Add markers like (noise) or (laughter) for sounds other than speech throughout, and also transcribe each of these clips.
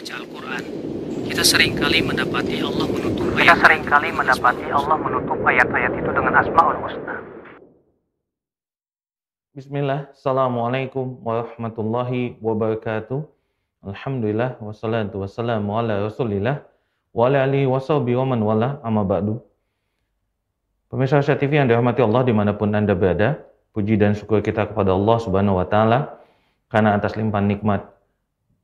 membaca Al-Quran, kita sering kali mendapati Allah menutup Kita ayat sering kali mendapati Allah menutup ayat-ayat itu dengan Asmaul Husna. Bismillah, Assalamualaikum warahmatullahi wabarakatuh. Alhamdulillah, wassalatu wassalamu ala rasulillah, wa ala alihi wa sahbihi wa man wala, amma ba'du. Pemirsa Asia TV yang dirahmati Allah di mana pun Anda berada, puji dan syukur kita kepada Allah subhanahu wa ta'ala, karena atas limpahan nikmat,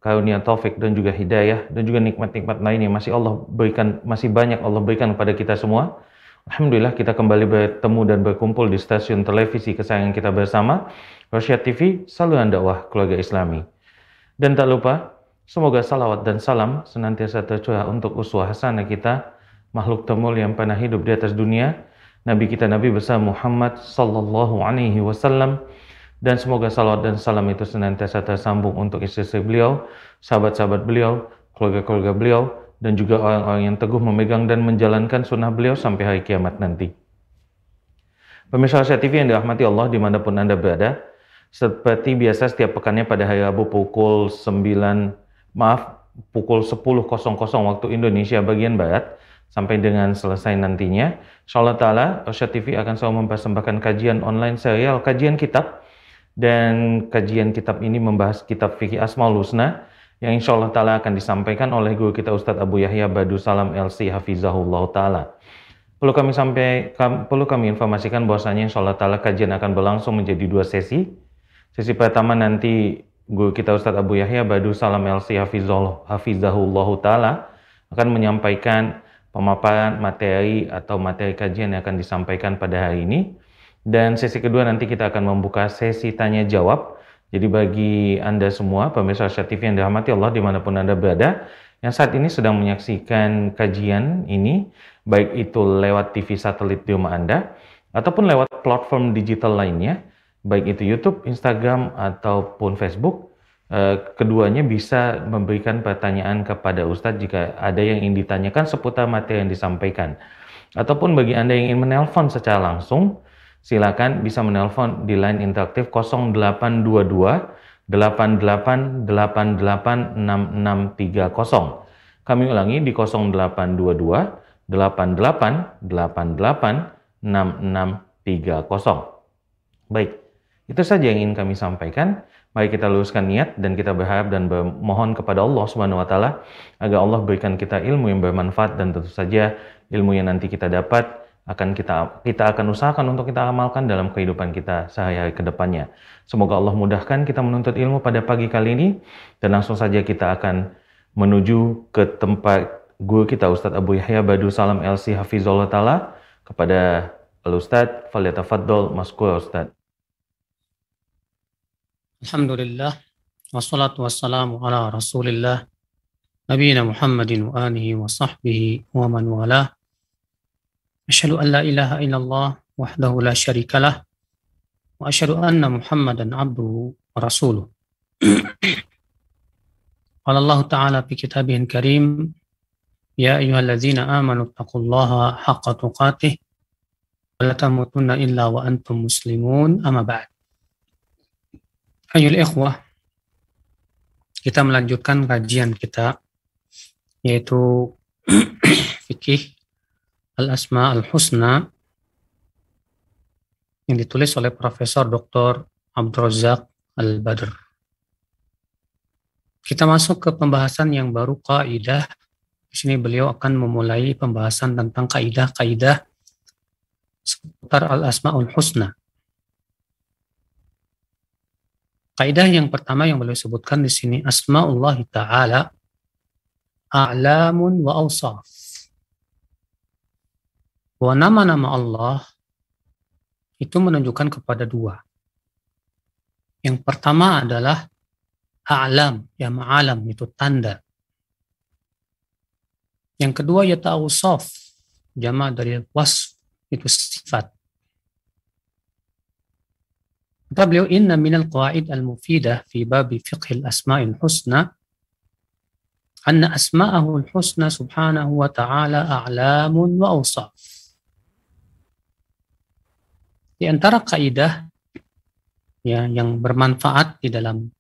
karunia taufik dan juga hidayah, dan juga nikmat-nikmat lain yang masih Allah berikan, masih banyak Allah berikan kepada kita semua. Alhamdulillah kita kembali bertemu dan berkumpul di stasiun televisi kesayangan kita bersama, Rosyad TV, saluran dakwah keluarga islami. Dan tak lupa, semoga salawat dan salam senantiasa tercurah untuk uswah hasanah kita, makhluk termulia yang pernah hidup di atas dunia, Nabi kita Nabi besar Muhammad sallallahu alaihi wasallam, dan semoga salawat dan salam itu senantiasa tersambung untuk istri-istri beliau, sahabat-sahabat beliau, keluarga-keluarga beliau, dan juga orang-orang yang teguh memegang dan menjalankan sunnah beliau sampai hari kiamat nanti. Pemirsa Asia TV yang dirahmati Allah di mana pun Anda berada, seperti biasa setiap pekannya pada hari Rabu pukul 9, maaf, pukul 10.00 waktu Indonesia bagian Barat, sampai dengan selesai nantinya, insyaAllah ta'ala, Asia TV akan selalu mempersembahkan kajian online serial kajian kitab, dan kajian kitab ini membahas kitab fikih Asmaul Husna, yang insya Allah Ta'ala akan disampaikan oleh guru kita Ustadz Abu Yahya Badu Salam LC Hafizahullah Ta'ala. Perlu kami sampai, perlu kami informasikan bahwasanya insya Allah Ta'ala kajian akan berlangsung menjadi dua sesi. Sesi pertama nanti guru kita Ustadz Abu Yahya Badu Salam LC Hafizahullah, Hafizahullah Ta'ala akan menyampaikan pemaparan materi atau materi kajian yang akan disampaikan pada hari ini. Dan sesi kedua nanti kita akan membuka sesi tanya jawab jadi bagi Anda semua, pemirsa Asia TV yang dirahmati Allah di mana pun Anda berada, yang saat ini sedang menyaksikan kajian ini, baik itu lewat TV satelit di rumah Anda, ataupun lewat platform digital lainnya, baik itu YouTube, Instagram, ataupun Facebook, eh, keduanya bisa memberikan pertanyaan kepada Ustadz jika ada yang ingin ditanyakan seputar materi yang disampaikan. Ataupun bagi Anda yang ingin menelpon secara langsung, silakan bisa menelpon di line interaktif 0822 88 88 6630. Kami ulangi di 0822 88 88 6630. Baik, itu saja yang ingin kami sampaikan. Mari kita luruskan niat dan kita berharap dan bermohon kepada Allah Subhanahu wa taala agar Allah berikan kita ilmu yang bermanfaat dan tentu saja ilmu yang nanti kita dapat akan kita kita akan usahakan untuk kita amalkan dalam kehidupan kita sehari-hari ke depannya. Semoga Allah mudahkan kita menuntut ilmu pada pagi kali ini dan langsung saja kita akan menuju ke tempat guru kita Ustadz Abu Yahya Badu Salam LC Hafizullah Ta'ala kepada Al-Ustadz Faliyatafaddol Maskur Ustadz. Alhamdulillah wassalatu wassalamu ala Rasulillah Nabiina Muhammadin wa alihi wa sahbihi wa man walah Asyhadu an la ilaha illallah wahdahu la syarikalah wa asyhadu anna Muhammadan abduhu wa rasuluh. (clears throat) Qala Allah Ta'ala fi kitabihil karim Ya ayyuhalladzina amanu taqullaha haqqa tuqatih wa la illa wa antum muslimun ama ba'd. Ayol ikhwah, kita melanjutkan kajian kita yaitu (clears throat) fikih Al-Asma Al-Husna yang ditulis oleh Profesor Dr. Abdul Razak Al-Badr. Kita masuk ke pembahasan yang baru kaidah. Di sini beliau akan memulai pembahasan tentang kaidah-kaidah seputar Al-Asmaul Husna. Kaidah yang pertama yang beliau sebutkan di sini Asmaullah Ta'ala a'lamun wa awsaf bahwa nama-nama Allah itu menunjukkan kepada dua. Yang pertama adalah a'lam, ya ma'alam, itu tanda. Yang kedua ya ta'usaf, jama dari was, itu sifat. Kata beliau, inna minal qawaid al-mufidah fi babi fiqh al-asma'il husna anna asma'ahu al-husna subhanahu wa ta'ala a'lamun wa awsaf. Di antara kaidah ya yang bermanfaat di dalam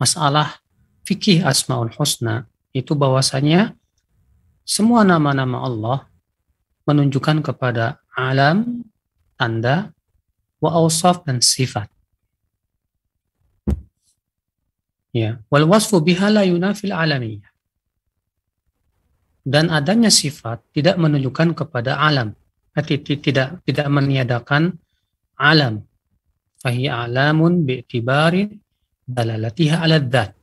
masalah fikih Asmaul Husna itu bahwasanya semua nama-nama Allah menunjukkan kepada alam, tanda, wa awsaf dan sifat. Ya, wal wasfu biha la yunafil alamiyah. Dan adanya sifat tidak menunjukkan kepada alam, tidak tidak meniadakan alam. Fahiya alamun bi'tibari dalalatiha ala dzat.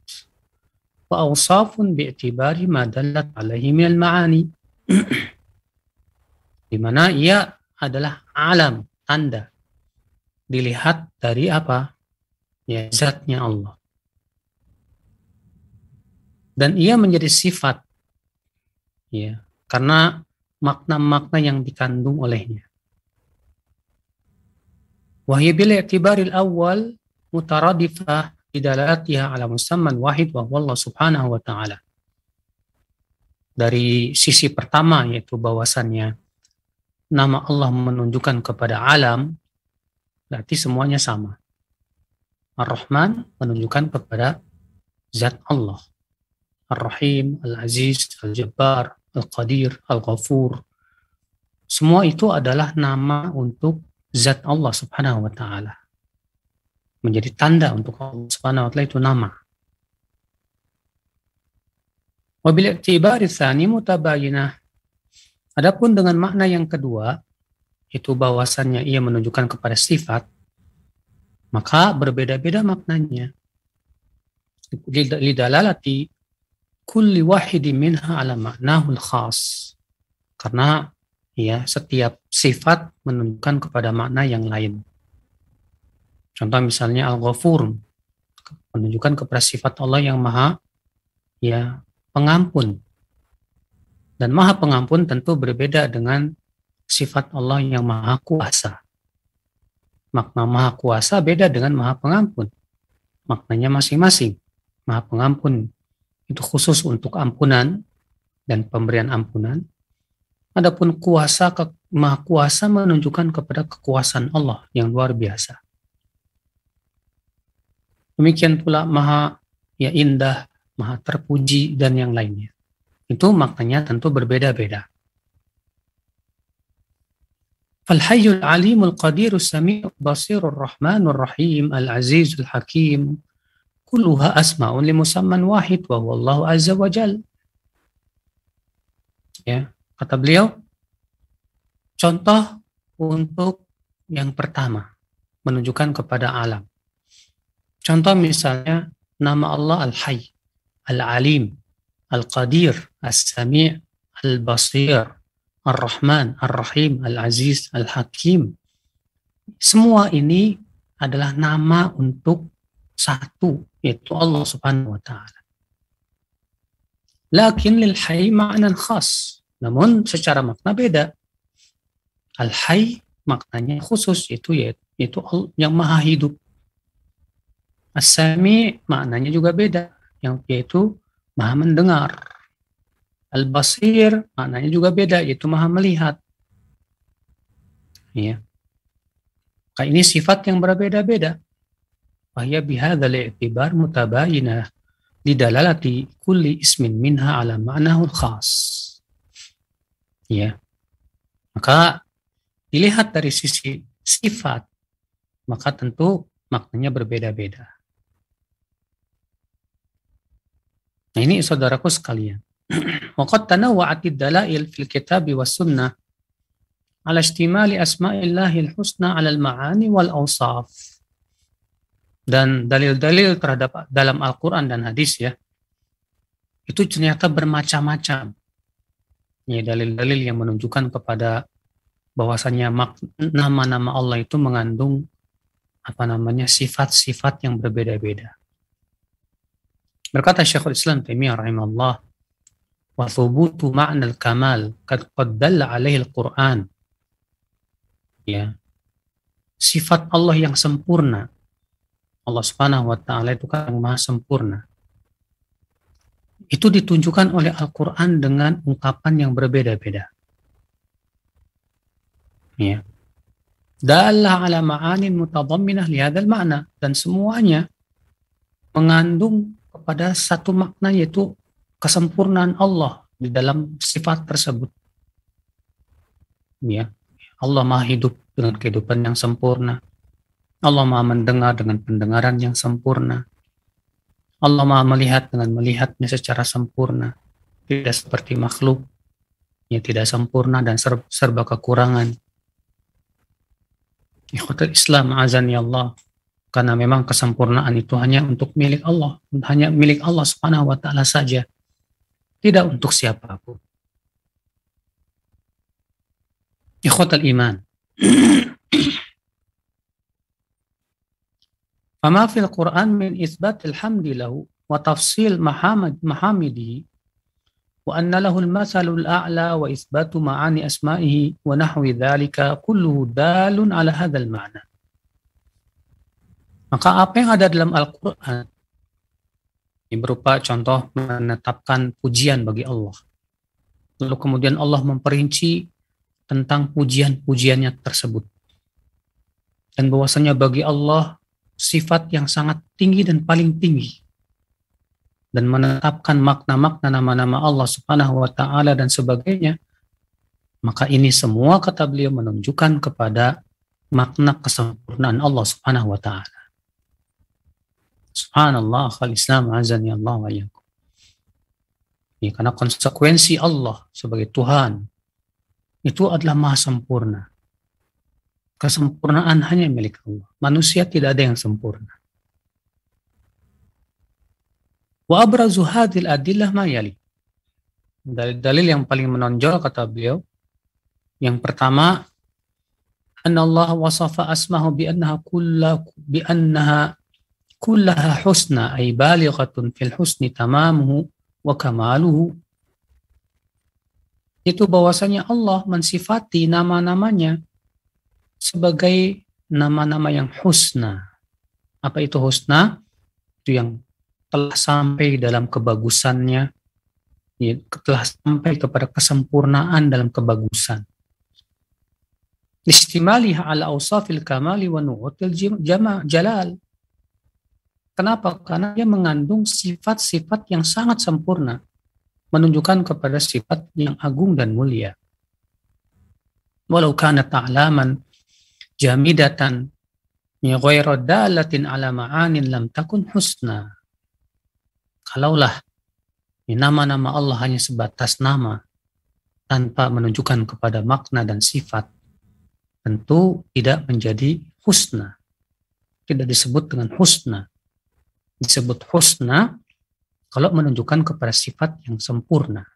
Wa awsafun bi'tibari ma dallat alaihi minal ma'ani. (clears throat) Di mana ia adalah alam, tanda. Dilihat dari apa? Ya, zatnya Allah dan ia menjadi sifat ya karena makna-makna yang dikandung olehnya wahya bil i'tibaril awal mutaradifah bidalalatiha ala musamman wahid wa Allah subhanahu wa ta'ala. Dari sisi pertama yaitu bahwasannya nama Allah menunjukkan kepada alam berarti semuanya sama. Ar-Rahman menunjukkan kepada zat Allah. Ar-Rahim, Al-Aziz, Al-Jabbar, Al-Qadir, Al-Ghafur. Semua itu adalah nama untuk zat Allah Subhanahu wa taala. Menjadi tanda untuk Allah Subhanahu wa taala itu nama. Wabil i'tibari tsani mutabayinah. Adapun dengan makna yang kedua, itu bahwasannya ia menunjukkan kepada sifat, maka berbeda-beda maknanya. Lidalalati kulli wahidi minha ala ma'nahul khas. Karena ya setiap sifat menunjukkan kepada makna yang lain. Contoh misalnya Al-Ghafur menunjukkan kepada sifat Allah yang maha ya pengampun. Dan maha pengampun tentu berbeda dengan sifat Allah yang maha kuasa. Makna maha kuasa beda dengan maha pengampun. Maknanya masing-masing. Maha pengampun itu khusus untuk ampunan dan pemberian ampunan. Adapun kuasa ke, maha kuasa menunjukkan kepada kekuasaan Allah yang luar biasa. Demikian pula maha ya indah, maha terpuji dan yang lainnya. Itu maknanya tentu berbeda-beda. Falhayyul alimul qadirus sami'u basirur rahmanur rahim al-azizul hakim kulluha asma'un limusamman wahid wa huwallahu azza wa jal. Ya kata beliau contoh untuk yang pertama menunjukkan kepada alam. Contoh misalnya nama Allah Al-Hayy, Al-Alim, Al-Qadir, As-Sami' Al-Basir, Ar-Rahman, Ar-Rahim, Al-Aziz, Al-Hakim. Semua ini adalah nama untuk satu yaitu Allah Subhanahu wa taala. Lakin lil hayy ma'nan khas. Namun secara makna beda. Al hayy maknanya khusus itu yaitu yang maha hidup. As-sami maknanya juga beda yang yaitu maha mendengar. Al-basir maknanya juga beda yaitu maha melihat. Ya. Kayak ini sifat yang berbeda-beda. Wahya bihadha li'tibar mutabayinah lidalalati kulli ismin minha ala ma'nahu khas. Ya. Maka dilihat dari sisi sifat, maka tentu maknanya berbeda-beda. Nah ini saudaraku sekalian. (clears throat) Waqad tanawwa'atid dalail fil kitab was sunnah ala istimali asma'illahil husna ala al-ma'ani wal awsaf dan dalil-dalil terhadap dalam Al-Quran dan hadis ya, itu ternyata bermacam-macam. Ya, dalil-dalil yang menunjukkan kepada bahwasannya nama-nama Allah itu mengandung apa namanya sifat-sifat yang berbeda-beda. Berkata Syekhul Islam Taimiyah rahimahullah, wa thubutu ma'na al-kamal qad qaddalla alaihi al-Qur'an. Ya. Sifat Allah yang sempurna Allah Subhanahu wa taala itu kan maha sempurna. Itu ditunjukkan oleh Al-Qur'an dengan ungkapan yang berbeda-beda. Ya. Dalla ala ma'anin mutadamminah li hadzal dan semuanya mengandung kepada satu makna yaitu kesempurnaan Allah di dalam sifat tersebut. Ya, Allah Maha hidup dengan kehidupan yang sempurna. Allah Maha mendengar dengan pendengaran yang sempurna. Allah Maha melihat dengan melihatnya secara sempurna. Tidak seperti makhluk yang tidak sempurna dan serba kekurangan. Ikhwatul Islam azan ya Allah. Karena memang kesempurnaan itu hanya untuk milik Allah. Hanya milik Allah subhanahu wa ta'ala saja. Tidak untuk siapa pun. Ikhwatul iman. (clears throat) Fama fil Quran min isbatil hamdi lahu wa tafsil mahamid وأن wa anna الأعلى masalul a'la wa isbatu ma'ani asma'ihi wa nahwi dhalika kulluhu dalun ala hadzal ma'na. Maka apa yang ada dalam Al-Qur'an ini berupa contoh menetapkan pujian bagi Allah. Lalu kemudian Allah memperinci tentang pujian-pujiannya tersebut. Dan bahwasanya bagi Allah sifat yang sangat tinggi dan paling tinggi dan menetapkan makna-makna nama-nama Allah Subhanahu wa taala dan sebagainya maka ini semua kata beliau menunjukkan kepada makna kesempurnaan Allah Subhanahu wa taala. Subhanallah khal Islam azani Allah wa. Ya, karena konsekuensi Allah sebagai Tuhan itu adalah maha sempurna. Kesempurnaan hanya milik Allah. Manusia tidak ada yang sempurna. Wa abrazu hadil adillah ma yali. Dalil-dalil yang paling menonjol kata beliau. Yang pertama, anna Allah wasafa asmahu bi annaha kulla bi annaha kullaha husna ay balighatun fil husni tamamuhu wa kamaluhu itu bahwasanya Allah mensifati nama-namanya sebagai nama-nama yang husna. Apa itu husna? Itu yang telah sampai dalam kebagusannya, ya, telah sampai kepada kesempurnaan dalam kebagusan. Istimaliha ala awsafil kamali wa nu'util jalal. Kenapa? Karena dia mengandung sifat-sifat yang sangat sempurna, menunjukkan kepada sifat yang agung dan mulia. Walau kana ta'laman jamidatan ghairu dalatin ala ma'anin lam takun husna. Kalaulah nama-nama Allah hanya sebatas nama tanpa menunjukkan kepada makna dan sifat, tentu tidak menjadi husna. Tidak disebut dengan husna. Disebut husna kalau menunjukkan kepada sifat yang sempurna.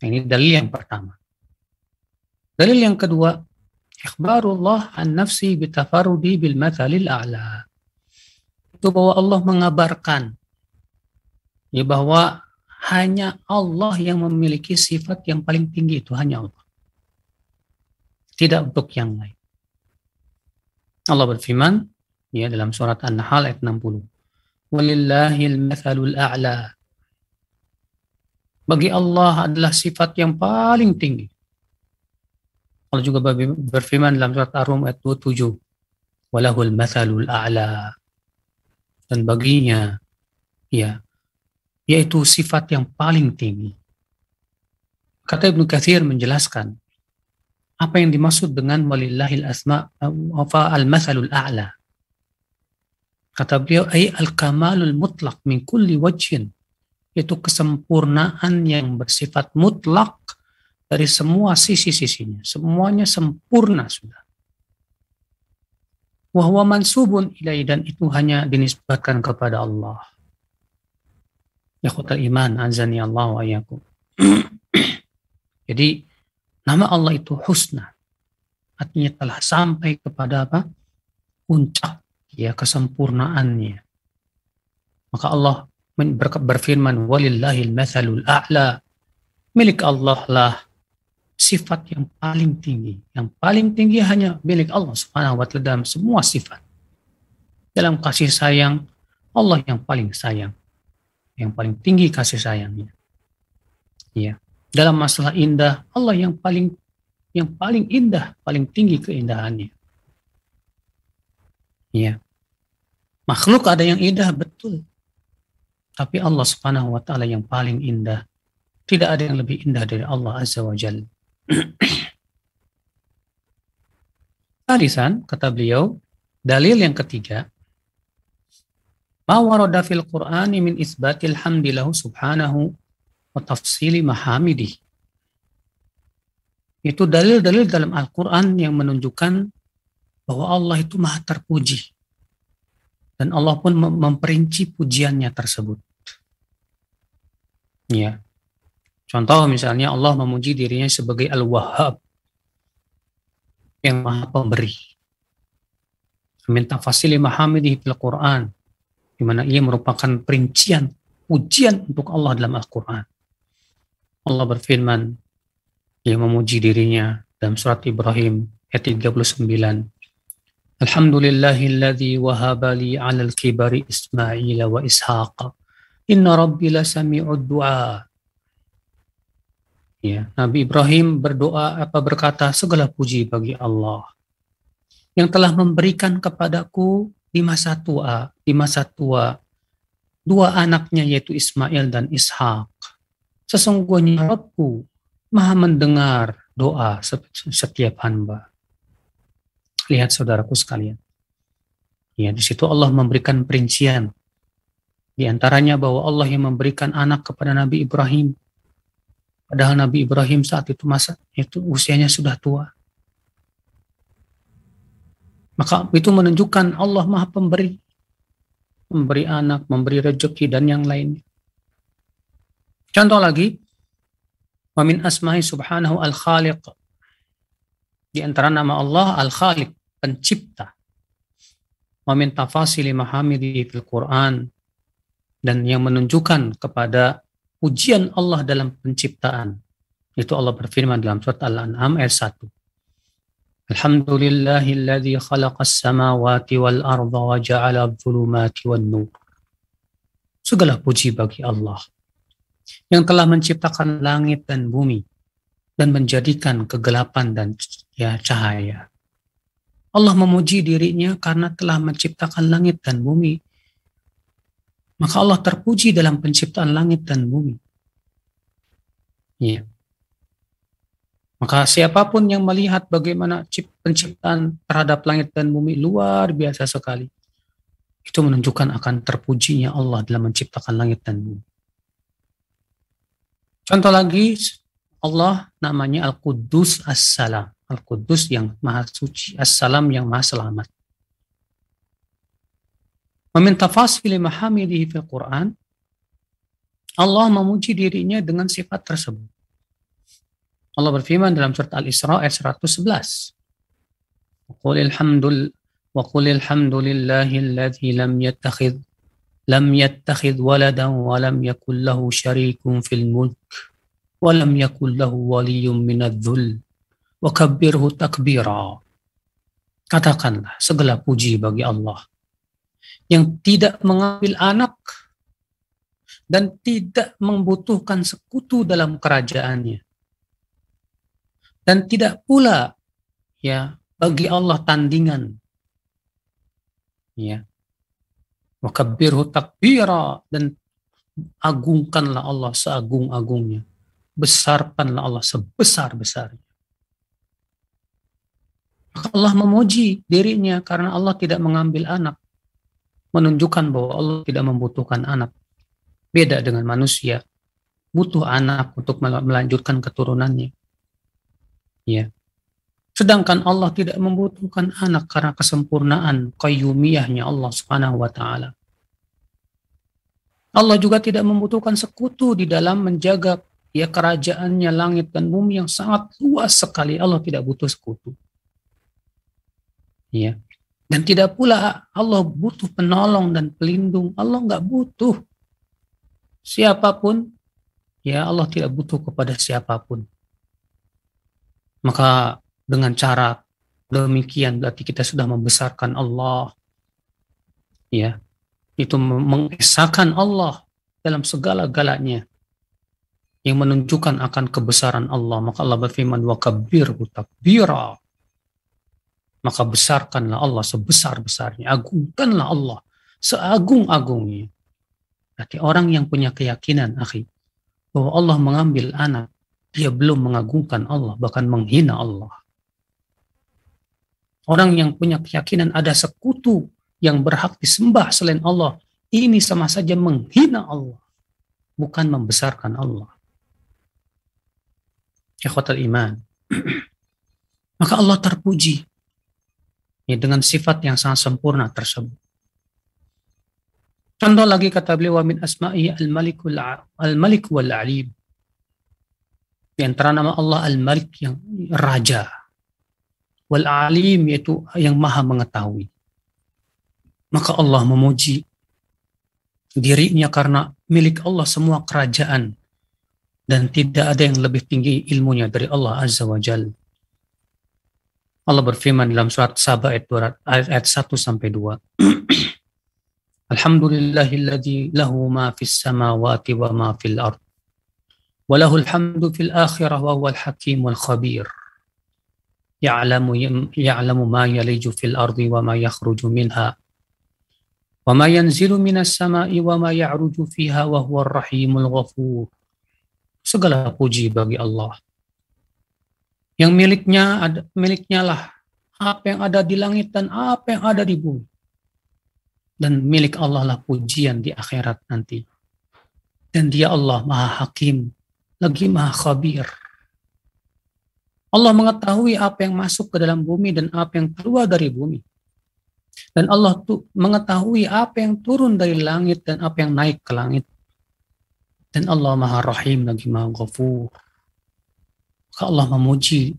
Ini dalil yang pertama. Dalil yang kedua, ikhbarullah an nafsi bitafarudi bil mathalil a'la. Itu bahwa Allah mengabarkan ya bahwa hanya Allah yang memiliki sifat yang paling tinggi itu hanya Allah. Tidak untuk yang lain. Allah berfirman ya dalam surat An-Nahl ayat 60. Walillahil mathalul a'la. Bagi Allah adalah sifat yang paling tinggi. Allah juga berfirman dalam surat Ar-Rum ayat 27. Walahul mathalul a'la. Dan baginya, ya, yaitu sifat yang paling tinggi. Kata Ibnu Kathir menjelaskan apa yang dimaksud dengan walillahil asma apa al-mathalul a'la. Kata beliau ay al-kamalul mutlak min kulli wajhin. Itu kesempurnaan yang bersifat mutlak dari semua sisi-sisinya. Semuanya sempurna sudah. Wahwa mansubun ilai dan itu hanya dinisbatkan kepada Allah. Ya khutal iman azani Allah wa. (clears throat) Jadi nama Allah itu husna. Artinya telah sampai kepada apa? Puncak ya kesempurnaannya. Maka Allah berfirman walillahil mathalul a'la. Milik Allah lah sifat yang paling tinggi. Yang paling tinggi hanya milik Allah Subhanahu wa taala dalam semua sifat. Dalam kasih sayang, Allah yang paling sayang. Yang paling tinggi kasih sayangnya. Ya. Dalam masalah indah, Allah yang paling yang paling indah, paling tinggi keindahannya. Ya. Makhluk ada yang indah betul. Tapi Allah Subhanahu wa taala yang paling indah. Tidak ada yang lebih indah dari Allah Azza wa Jalla. (clears throat) Talisan, kata beliau, dalil yang ketiga, ma fil Qur'ani min isbatil hamdilahu subhanahu wa tafsili mahamidih. Itu dalil-dalil dalam Al-Quran yang menunjukkan bahwa Allah itu maha terpuji. Dan Allah pun memperinci pujiannya tersebut. Ya. Contoh misalnya Allah memuji dirinya sebagai Al-Wahhab yang maha pemberi. Minta fasili mahamidihi fil Quran. Di mana ia merupakan perincian, pujian untuk Allah dalam Al-Quran. Allah berfirman, ia memuji dirinya dalam surat Ibrahim ayat 39. Alhamdulillahilladzi wahaba li 'alal kibari Ismail wa Ishaq. Inna rabbi lasami'ud du'a. Ya, Nabi Ibrahim berdoa apa berkata segala puji bagi Allah yang telah memberikan kepadaku di masa tua, di masa tua dua anaknya yaitu Ismail dan Ishak. Sesungguhnya Rabbku maha mendengar doa setiap hamba. Lihat saudaraku sekalian. Ya, di situ Allah memberikan perincian. Di antaranya bahwa Allah yang memberikan anak kepada Nabi Ibrahim Padahal Nabi Ibrahim saat itu masa itu usianya sudah tua. Maka itu menunjukkan Allah Maha Pemberi. Memberi anak, memberi rezeki dan yang lainnya. Contoh lagi, wa min asma'i subhanahu al-khaliq. Di antara nama Allah al-khaliq, pencipta. Wa min tafasili mahamidi fil Quran dan yang menunjukkan kepada ujian Allah dalam penciptaan. Itu Allah berfirman dalam surat Al-An'am ayat 1. Alhamdulillahilladzi khalaqas samawati wal arda wa ja'ala dhulumati wan nur. Segala puji bagi Allah yang telah menciptakan langit dan bumi dan menjadikan kegelapan dan ya cahaya. Allah memuji dirinya karena telah menciptakan langit dan bumi maka Allah terpuji dalam penciptaan langit dan bumi. Ya. Maka siapa pun yang melihat bagaimana penciptaan terhadap langit dan bumi luar biasa sekali. Itu menunjukkan akan terpujinya Allah dalam menciptakan langit dan bumi. Contoh lagi, Allah namanya Al-Quddus As-Salam. Al-Quddus yang maha suci, As-Salam yang maha selamat meminta fasili mahamidihi fil Quran, Allah memuji dirinya dengan sifat tersebut. Allah berfirman dalam surat Al-Isra ayat 111. Qul alhamdul wa qul alhamdulillahi alladhi lam yattakhidh lam yattakhidh waladan wa lam yakul lahu syarikun wa lam yakul lahu waliyyun minadh-dhull wa. Katakanlah segala puji bagi Allah yang tidak mengambil anak dan tidak membutuhkan sekutu dalam kerajaannya. Dan tidak pula ya bagi Allah tandingan. Ya. Wakabbirhu takbira dan agungkanlah Allah seagung-agungnya. Besarkanlah Allah sebesar-besarnya. Allah memuji dirinya karena Allah tidak mengambil anak menunjukkan bahwa Allah tidak membutuhkan anak. Beda dengan manusia, butuh anak untuk melanjutkan keturunannya. Ya. Sedangkan Allah tidak membutuhkan anak karena kesempurnaan qayyumiyahnya Allah Subhanahu wa taala. Allah juga tidak membutuhkan sekutu di dalam menjaga ya kerajaannya langit dan bumi yang sangat luas sekali. Allah tidak butuh sekutu. Ya. Dan tidak pula Allah butuh penolong dan pelindung. Allah nggak butuh. Siapa pun, ya Allah tidak butuh kepada siapa pun. Maka dengan cara demikian berarti kita sudah membesarkan Allah. Ya, itu mengesahkan Allah dalam segala-galanya yang menunjukkan akan kebesaran Allah. Maka Allah berfirman, wa kabir takbira maka besarkanlah Allah sebesar-besarnya, agungkanlah Allah seagung-agungnya. Berarti orang yang punya keyakinan, akhi, bahwa Allah mengambil anak, dia belum mengagungkan Allah, bahkan menghina Allah. Orang yang punya keyakinan ada sekutu yang berhak disembah selain Allah, ini sama saja menghina Allah, bukan membesarkan Allah. Ikhwatal iman. (clears throat) Maka Allah terpuji ya, dengan sifat yang sangat sempurna tersebut. Contoh lagi kata beliau wa min asma'i al-malikul al-malik wal alim. Di antara nama Allah al-malik yang raja. Wal alim yaitu yang maha mengetahui. Maka Allah memuji dirinya karena milik Allah semua kerajaan dan tidak ada yang lebih tinggi ilmunya dari Allah Azza wa Jalla. Allah berfirman dalam surat Sabah ayat 1 sampai 2. (clears throat) Alhamdulillahilladzi lahu ma fis samawati wa ma fil ard. Huwal hakimul khabir. Ya'lamu ya'lamu ma yaliju fil ardi wa ma yakhruju minha. Wa ma yanzilu minas sama'i wa ma ya'ruju fiha wa huwar rahimul ghafur. Segala puji bagi Allah. Yang miliknya ada miliknya lah apa yang ada di langit dan apa yang ada di bumi dan milik Allah lah pujian di akhirat nanti. Dan dia Allah maha hakim, lagi maha khabir. Allah mengetahui apa yang masuk ke dalam bumi dan apa yang keluar dari bumi. Dan Allah tuh mengetahui apa yang turun dari langit dan apa yang naik ke langit. Dan Allah maha rahim lagi maha ghafur. Allah memuji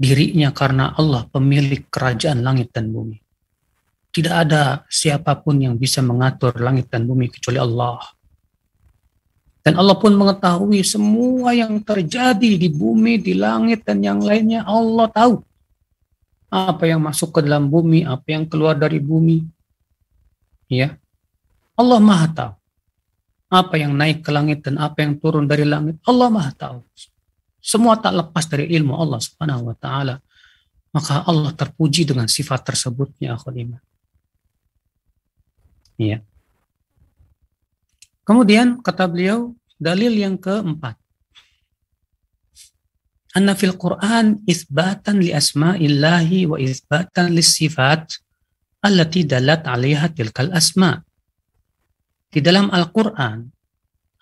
dirinya karena Allah pemilik kerajaan langit dan bumi. Tidak ada siapa pun yang bisa mengatur langit dan bumi kecuali Allah. Dan Allah pun mengetahui semua yang terjadi di bumi, di langit, dan yang lainnya. Allah tahu apa yang masuk ke dalam bumi, apa yang keluar dari bumi. Ya, Allah Maha tahu apa yang naik ke langit dan apa yang turun dari langit. Allah Maha tahu. Semua tak lepas dari ilmu Allah Subhanahu wa taala. Maka Allah terpuji dengan sifat tersebutnya akhul iman. Iya. Kemudian kata beliau dalil yang keempat. Anna fil Quran isbatan li asma'illahi wa isbatan li sifat allati dalat 'alaiha tilkal asma. Di dalam Al-Qur'an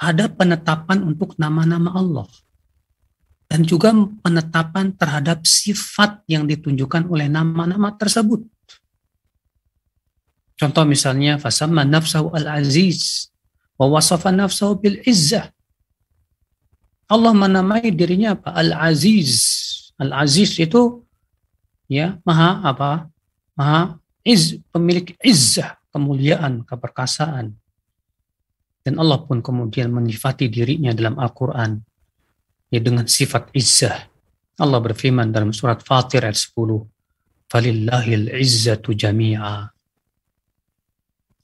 ada penetapan untuk nama-nama Allah dan juga penetapan terhadap sifat yang ditunjukkan oleh nama-nama tersebut. Contoh misalnya fasamma nafsahu al-aziz wa wasafa nafsahu bil izzah. Allah menamai dirinya apa? Al-aziz. Al-aziz itu ya maha apa? Maha iz, pemilik izzah, kemuliaan, keperkasaan. Dan Allah pun kemudian menyifati dirinya dalam Al-Quran ya dengan sifat izzah. Allah berfirman dalam surat Fatir ayat 10, "Falillahil izzatu jami'a."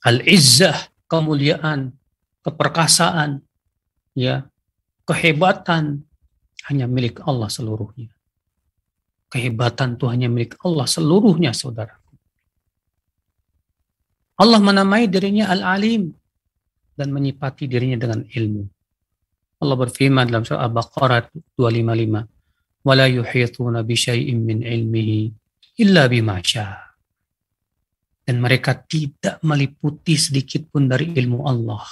al-izzah, kemuliaan, keperkasaan, ya, kehebatan hanya milik Allah seluruhnya. Kehebatan itu hanya milik Allah seluruhnya, saudara. Allah menamai dirinya Al-Alim dan menyipati dirinya dengan ilmu. Allah berfirman dalam surah Al-Baqarah 255, "Wala yuhituna bi syai'in min ilmihi illa bima syaa." dan mereka tidak meliputi sedikit pun dari ilmu Allah.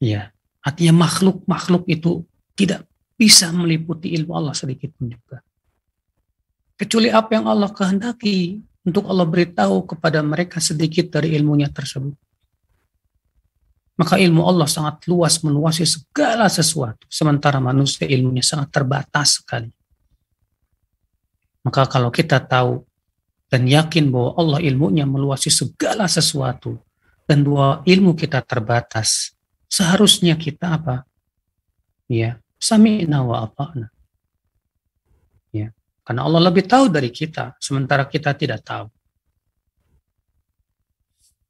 Ya, artinya makhluk-makhluk itu tidak bisa meliputi ilmu Allah sedikit pun juga. Kecuali apa yang Allah kehendaki untuk Allah beritahu kepada mereka sedikit dari ilmunya tersebut. Maka ilmu Allah sangat luas meluasi segala sesuatu. Sementara manusia ilmunya sangat terbatas sekali. Maka kalau kita tahu dan yakin bahwa Allah ilmunya meluasi segala sesuatu dan bahwa ilmu kita terbatas, seharusnya kita apa? Ya, sami'na wa apa'na. Ya, karena Allah lebih tahu dari kita, sementara kita tidak tahu.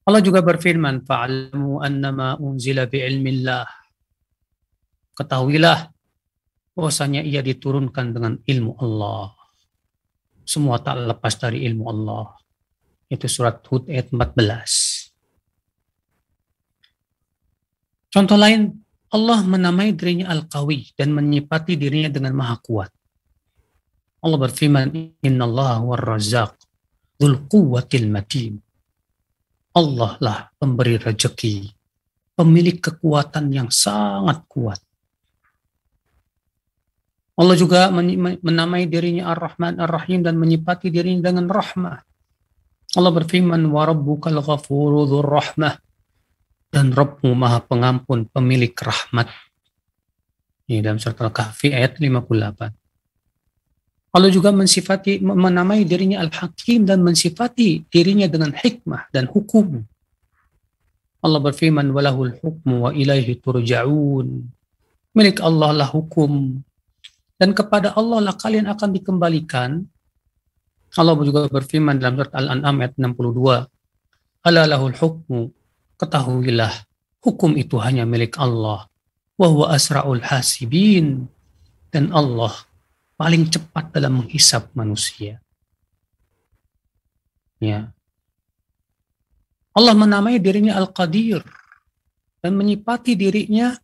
Allah juga berfirman, "Fa'alamu annama unzila bi'ilmillah." Ketahuilah bahwasanya ia diturunkan dengan ilmu Allah semua tak lepas dari ilmu Allah. Itu surat Hud ayat 14. Contoh lain, Allah menamai dirinya Al-Qawi dan menyipati dirinya dengan Maha Kuat. Allah berfirman, Inna Allah wa razaq, dhul quwwatil matin. Allah lah pemberi rezeki, pemilik kekuatan yang sangat kuat. Allah juga menamai dirinya Ar-Rahman Ar-Rahim dan menyipati dirinya dengan rahmah. Allah berfirman, "Wa rabbukal rahmah." Dan Rabbmu Maha Pengampun, pemilik rahmat. Ini dalam surat Al-Kahfi ayat 58. Allah juga mensifati menamai dirinya Al-Hakim dan mensifati dirinya dengan hikmah dan hukum. Allah berfirman, "Walahul hukmu wa ilaihi turja'un." Milik Allah lah hukum dan kepada Allah lah kalian akan dikembalikan. Allah juga berfirman dalam surat Al-An'am ayat 62, "Ala lahul hukmu." Ketahuilah, hukum itu hanya milik Allah. Wa huwa asra'ul hasibin. Dan Allah paling cepat dalam menghisap manusia. Ya. Allah menamai dirinya Al-Qadir dan menyipati dirinya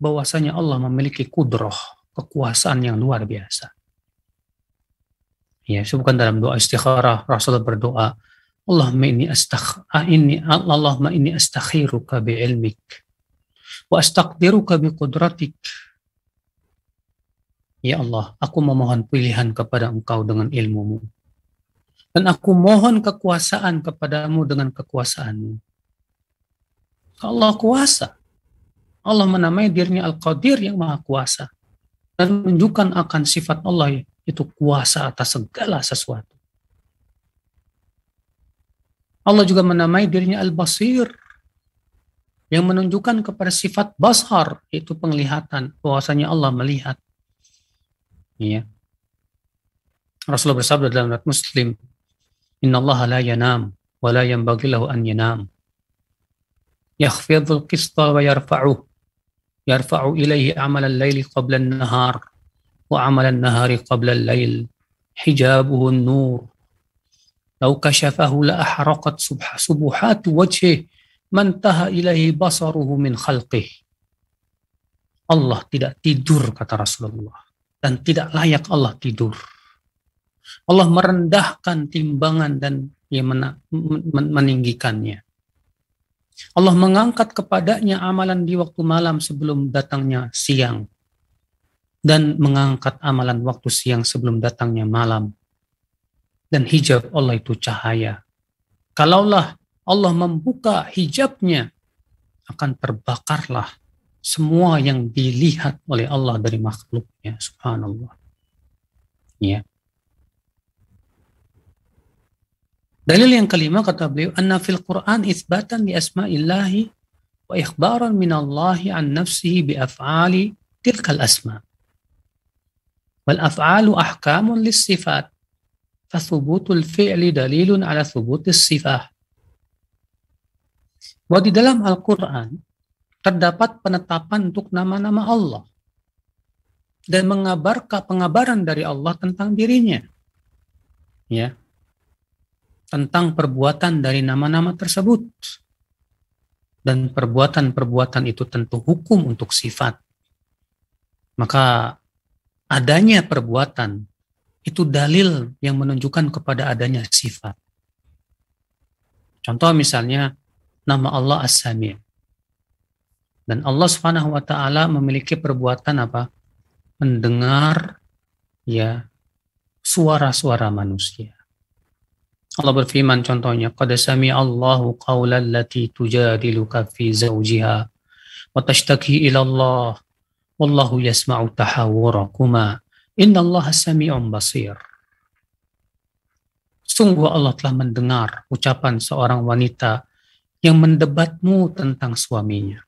bahwasanya Allah memiliki kudroh, kekuasaan yang luar biasa. Ya, bukan dalam doa istikharah Rasulullah berdoa, Allahumma inni astakh inni Allahumma inni astakhiruka bi ilmik wa astaqdiruka bi qudratik. Ya Allah, aku memohon pilihan kepada Engkau dengan ilmumu. Dan aku mohon kekuasaan kepadamu dengan kekuasaanmu. Allah kuasa. Allah menamai dirinya Al-Qadir yang maha kuasa dan menunjukkan akan sifat Allah itu kuasa atas segala sesuatu. Allah juga menamai dirinya Al-Basir yang menunjukkan kepada sifat basar itu penglihatan bahwasanya Allah melihat. Ya. Rasulullah bersabda dalam riwayat Muslim, "Inna Allah la yanam wa la yanbaghi lahu an yanam." Yakhfidul qista wa yarfa'uh. Yarfa'u ilaihi amal al-laili qabla an-nahar wa amal an-nahari qabla al-lail. Hijabuhu an-nur. Law kashafahu la ahraqat subha subuhat wajhi, man taha ilaihi basaruhu min khalqihi. Allah tidak tidur kata Rasulullah dan tidak layak Allah tidur. Allah merendahkan timbangan dan ia meninggikannya. Allah mengangkat kepadanya amalan di waktu malam sebelum datangnya siang dan mengangkat amalan waktu siang sebelum datangnya malam. Dan hijab Allah itu cahaya. Kalaulah Allah membuka hijabnya, akan terbakarlah semua yang dilihat oleh Allah dari makhluknya. Subhanallah. Ya. Dalil yang kelima kata beliau, anna fil Quran isbatan li asma'illahi wa ikhbaran min Allah an nafsihi bi af'ali tilkal asma. Wal af'alu ahkamun lis sifat. Fathubutul fi'li dalilun ala thubutis sifah. Bahwa di dalam Al-Quran terdapat penetapan untuk nama-nama Allah dan mengabarkan pengabaran dari Allah tentang dirinya. Ya, tentang perbuatan dari nama-nama tersebut. Dan perbuatan-perbuatan itu tentu hukum untuk sifat. Maka adanya perbuatan itu dalil yang menunjukkan kepada adanya sifat. Contoh misalnya nama Allah As-Sami'. Dan Allah Subhanahu wa taala memiliki perbuatan apa? Mendengar ya suara-suara manusia. Allah berfirman contohnya, "Qad sami Allahu qawla allati tujadiluka fi zawjiha wa tashtaki ila Allah wallahu yasma'u tahawurakuma Allah sami'un basir." Sungguh Allah telah mendengar ucapan seorang wanita yang mendebatmu tentang suaminya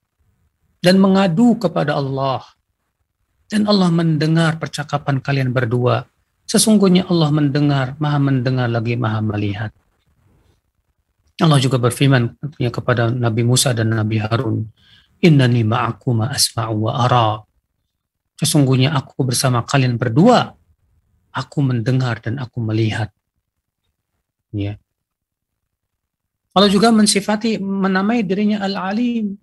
dan mengadu kepada Allah. Dan Allah mendengar percakapan kalian berdua Sesungguhnya Allah mendengar, maha mendengar lagi maha melihat. Allah juga berfirman kepada Nabi Musa dan Nabi Harun, Innani ma'akuma asma'u wa ara. Sesungguhnya aku bersama kalian berdua, aku mendengar dan aku melihat. Ya. Allah juga mensifati menamai dirinya Al-Alim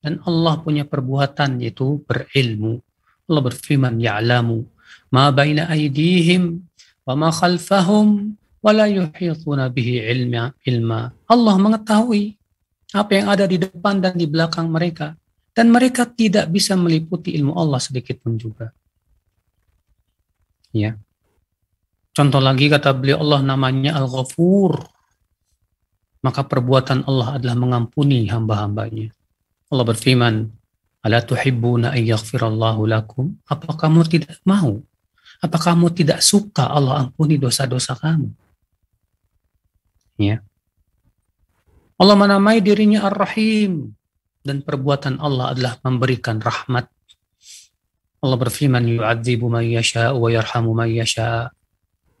Dan Allah punya perbuatan yaitu berilmu. Allah berfirman, Ya'lamu ma baina aydihim wa ma khalfahum wa la yuhituna bihi ilma, ilma. Allah mengetahui apa yang ada di depan dan di belakang mereka. Dan mereka tidak bisa meliputi ilmu Allah sedikit pun juga. Ya. Contoh lagi kata beliau Allah namanya Al-Ghafur. Maka perbuatan Allah adalah mengampuni hamba-hambanya. Allah berfirman, Ala tuhibbuna an yaghfirallahu lakum? Apa kamu tidak mau? Apa kamu tidak suka Allah ampuni dosa-dosa kamu? Ya. Allah menamai dirinya Ar-Rahim dan perbuatan Allah adalah memberikan rahmat. Allah berfirman yu'adzibu man yasha wa yarhamu man yasha.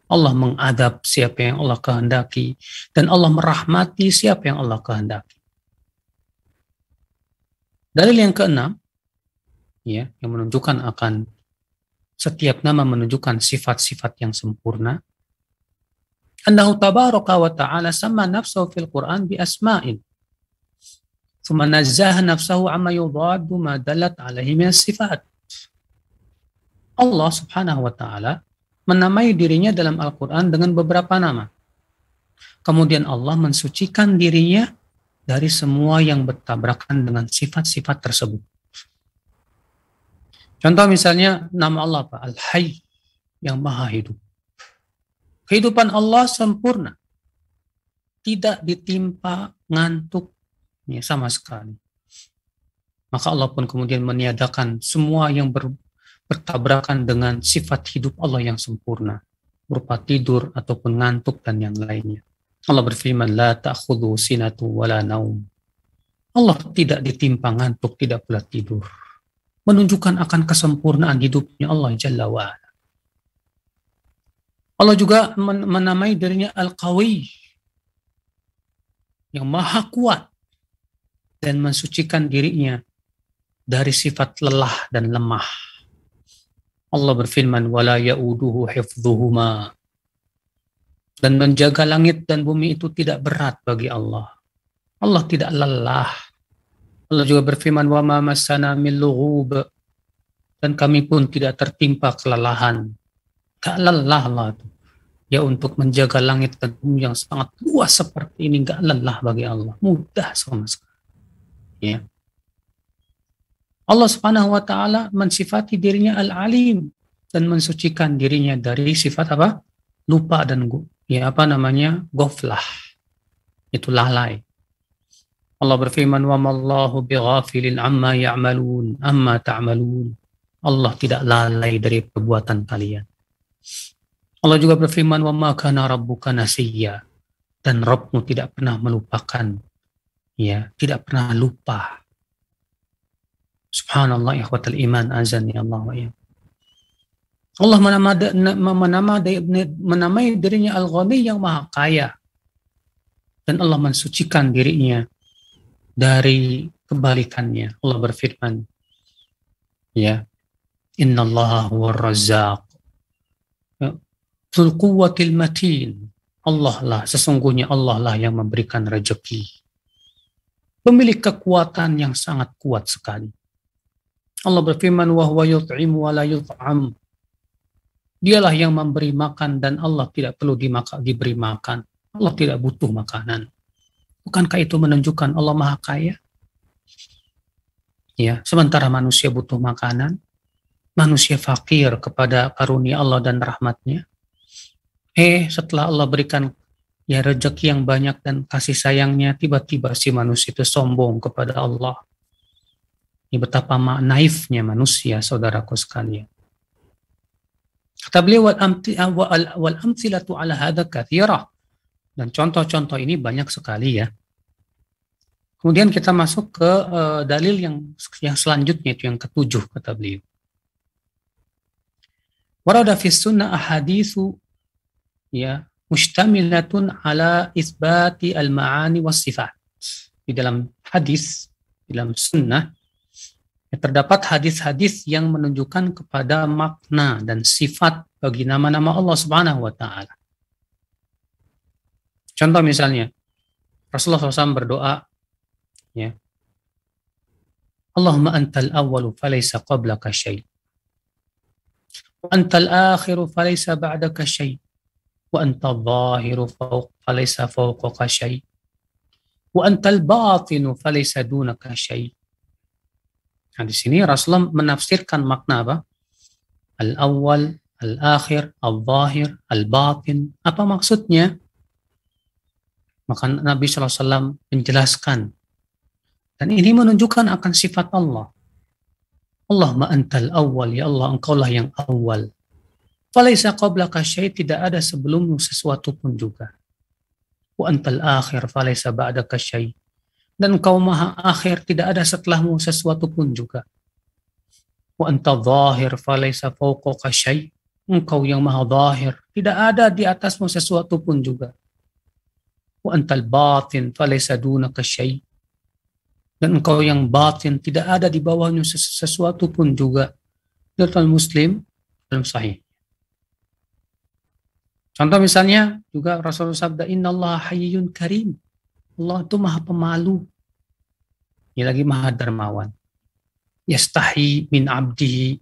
Allah mengadab siapa yang Allah kehendaki dan Allah merahmati siapa yang Allah kehendaki. Dalil yang keenam, ya, yang menunjukkan akan setiap nama menunjukkan sifat-sifat yang sempurna. Annahu tabaraka wa ta'ala sama nafsahu fil Quran bi asma'in. Thumma nazzaha nafsahu amma yudaddu ma dalat alaihi min sifat. Allah subhanahu wa ta'ala menamai dirinya dalam Al-Quran dengan beberapa nama. Kemudian Allah mensucikan dirinya dari semua yang bertabrakan dengan sifat-sifat tersebut. Contoh misalnya nama Allah apa? Al-Hayy yang maha hidup. Kehidupan Allah sempurna. Tidak ditimpa ngantuk ya, sama sekali. Maka Allah pun kemudian meniadakan semua yang ber, bertabrakan dengan sifat hidup Allah yang sempurna. Berupa tidur ataupun ngantuk dan yang lainnya. Allah berfirman, La ta'khudhu sinatu wala naum. Allah tidak ditimpa ngantuk, tidak pula tidur. Menunjukkan akan kesempurnaan hidupnya Allah Jalla wa'ala. Allah juga menamai dirinya Al-Qawi. Yang maha kuat. Dan mensucikan dirinya dari sifat lelah dan lemah. Allah berfirman, وَلَا يَؤُدُهُ حِفْظُهُمَا dan menjaga langit dan bumi itu tidak berat bagi Allah. Allah tidak lelah. Allah juga berfirman, wa ma masana. Dan kami pun tidak tertimpa kelelahan. Gak lelah Allah itu. Ya untuk menjaga langit dan bumi yang sangat luas seperti ini gak lelah bagi Allah. Mudah sama sekali. Ya. Allah Subhanahu wa taala mensifati dirinya Al-Alim dan mensucikan dirinya dari sifat apa? lupa dan ya apa namanya? Goflah itu lalai. Allah berfirman wa mallahu bighafilin amma ya'malun amma ta'malun. Allah tidak lalai dari perbuatan kalian. Allah juga berfirman wa ma kana rabbuka nasiya. Dan Rabbmu tidak pernah melupakan. Ya tidak pernah lupa. Subhanallah ikhwatal iman azan ya Allah ya Allah menamai, menamai dirinya Al-Ghani yang maha kaya. Dan Allah mensucikan dirinya dari kebalikannya. Allah berfirman, ya, Inna Allah huwa razaq. Zul quwwatil matin. Allah lah, sesungguhnya Allah lah yang memberikan rezeki. Pemilik kekuatan yang sangat kuat sekali. Allah berfirman, wa huwa yut'imu wa la yut'am. Dialah yang memberi makan dan Allah tidak perlu dimaka, diberi makan. Allah tidak butuh makanan. Bukankah itu menunjukkan Allah Maha Kaya? Ya, sementara manusia butuh makanan, manusia fakir kepada karunia Allah dan rahmatnya. Eh, setelah Allah berikan ya rezeki yang banyak dan kasih sayangnya, tiba-tiba si manusia itu sombong kepada Allah. Ini betapa naifnya manusia, saudaraku sekalian. Kata beliau wal amthilatu ala hadha kathira. Dan contoh-contoh ini banyak sekali ya. Kemudian kita masuk ke uh, dalil yang yang selanjutnya itu yang ketujuh kata beliau. Warada fi sunnah ahadithu ya mustamilatun ala isbati al-ma'ani was sifat. Di dalam hadis, di dalam sunnah terdapat hadis-hadis yang menunjukkan kepada makna dan sifat bagi nama-nama Allah Subhanahu wa taala. Contoh misalnya, Rasulullah SAW berdoa, ya, Allahumma antal awwalu falaysa qablaka syai. Wa antal akhiru falaysa ba'daka syai. Wa antal zahiru fawq falaysa fawqaka syai. Wa antal batinu falaysa dunaka syai. Nah, di sini Rasulullah menafsirkan makna apa? Al-awwal, al-akhir, al-zahir, al-batin. Apa maksudnya? Maka Nabi SAW menjelaskan. Dan ini menunjukkan akan sifat Allah. Allah antal awal, ya Allah engkaulah yang awal. Falaisa qablaka syai tidak ada sebelummu sesuatu pun juga. Wa antal akhir falaisa ba'daka syai. Dan engkau maha akhir tidak ada setelahmu sesuatu pun juga. Wa antal zahir falaisa fawqaka syai. Engkau yang maha zahir tidak ada di atasmu sesuatu pun juga. Wa antal batin falaysa dunaka syai. Dan engkau yang batin tidak ada di bawahnya sesuatu pun juga. Dalam muslim dalam sahih. Contoh misalnya juga Rasulullah sabda inna Allah hayyun karim Allah itu maha pemalu ini lagi maha dermawan yastahi min abdihi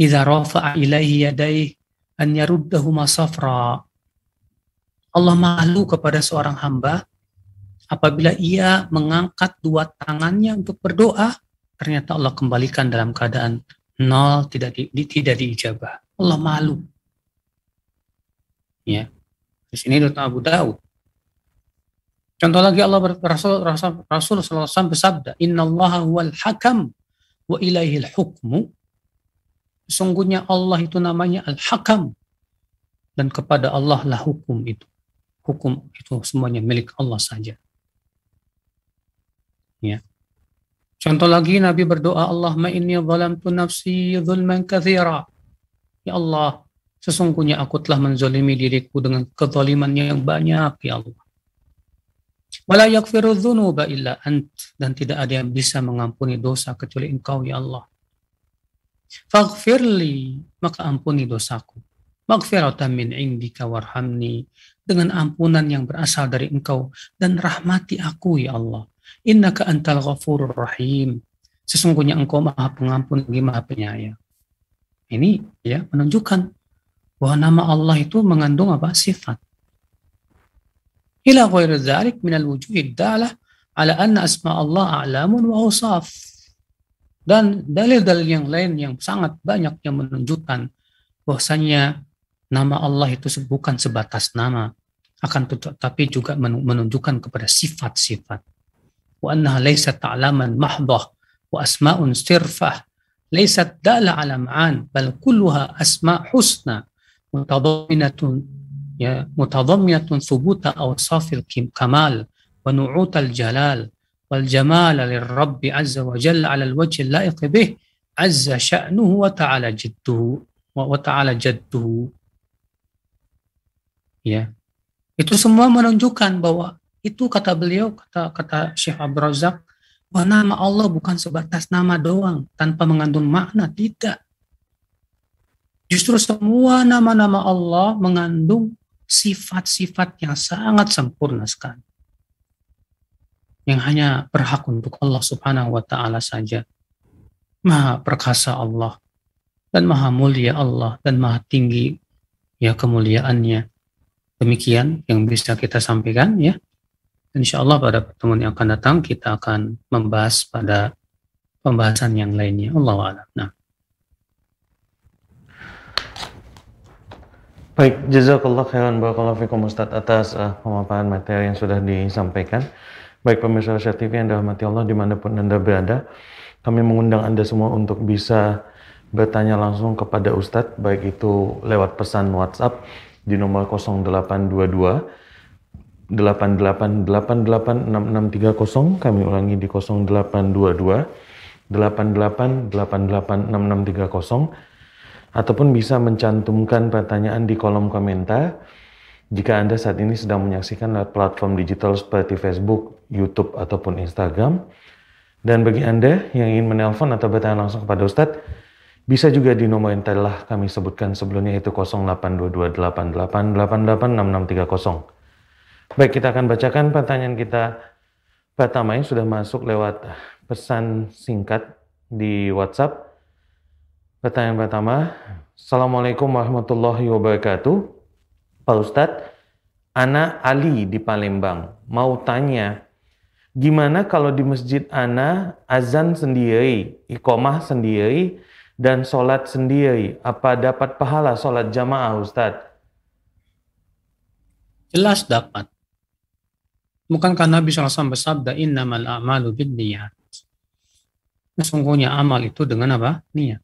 idza rafa'a ilaihi yadayhi an yaruddahuma safra Allah malu kepada seorang hamba apabila ia mengangkat dua tangannya untuk berdoa, ternyata Allah kembalikan dalam keadaan nol, tidak di, tidak diijabah. Allah malu. Ya. Di sini Dr. Abu Daud. Contoh lagi Allah Rasul Rasul Rasul SAW bersabda, Inna Allah huwal hakam wa ilaihil hukmu. Sesungguhnya Allah itu namanya Al-Hakam. Dan kepada Allah lah hukum itu hukum itu semuanya milik Allah saja. Ya. Contoh lagi Nabi berdoa, Allahumma inni zalamtu nafsi zulman kathira. Ya Allah, sesungguhnya aku telah menzalimi diriku dengan kezaliman yang banyak, ya Allah. Wala yakfiru dhunuba illa ant. Dan tidak ada yang bisa mengampuni dosa kecuali engkau, ya Allah. Faghfirli, maka ampuni dosaku. Maghfiratan min indika warhamni dengan ampunan yang berasal dari engkau dan rahmati aku ya Allah. Innaka antal ghafurur rahim. Sesungguhnya engkau maha pengampun lagi maha penyayang. Ini ya menunjukkan bahwa nama Allah itu mengandung apa? Sifat. Ila ghairi dzalik min al-wujuhi dalah ala anna asma Allah a'lamun wa usaf. Dan dalil-dalil yang lain yang sangat banyak yang menunjukkan bahwasanya nama Allah itu bukan sebatas nama, akan tetapi juga menunjukkan kepada sifat-sifat. Wa annaha laysat ta'laman mahdah wa asma'un sirfah laysat dala ala ma'an bal kulluha asma' husna mutadamminatun ya mutadamminatun thubuta awsafil kamal wa nu'utal jalal wal jamal lirrabbi azza wa jalla 'ala al-wajhi al-la'iq bih azza sya'nuhu wa ta'ala jadduhu wa ta'ala jadduhu. Ya. Itu semua menunjukkan bahwa itu kata beliau kata kata Syekh Abdul Razak bahwa nama Allah bukan sebatas nama doang tanpa mengandung makna tidak. Justru semua nama-nama Allah mengandung sifat-sifat yang sangat sempurna sekali yang hanya berhak untuk Allah Subhanahu wa taala saja maha perkasa Allah dan maha mulia Allah dan maha tinggi ya kemuliaannya Demikian yang bisa kita sampaikan ya. Insya Allah pada pertemuan yang akan datang kita akan membahas pada pembahasan yang lainnya. Allah a'lam. Nah. Baik, jazakallah khairan barakallahu fikum Ustaz atas uh, pemaparan materi yang sudah disampaikan. Baik pemirsa Asia TV yang dirahmati Allah di mana pun Anda berada, kami mengundang Anda semua untuk bisa bertanya langsung kepada Ustadz, baik itu lewat pesan WhatsApp di nomor 0822 88886630 kami ulangi di 0822 88886630 ataupun bisa mencantumkan pertanyaan di kolom komentar jika Anda saat ini sedang menyaksikan lewat platform digital seperti Facebook, YouTube, ataupun Instagram. Dan bagi Anda yang ingin menelpon atau bertanya langsung kepada Ustadz, bisa juga di nomor yang telah kami sebutkan sebelumnya yaitu 082288886630. Baik, kita akan bacakan pertanyaan kita pertama yang sudah masuk lewat pesan singkat di WhatsApp. Pertanyaan pertama, Assalamualaikum warahmatullahi wabarakatuh. Pak Ustadz, Ana Ali di Palembang mau tanya, gimana kalau di masjid Ana azan sendiri, iqomah sendiri, dan sholat sendiri? Apa dapat pahala sholat jamaah Ustadz? Jelas dapat. Bukankah Nabi SAW bersabda, Innamal a'malu bin niyat. Sesungguhnya amal itu dengan apa? Niat.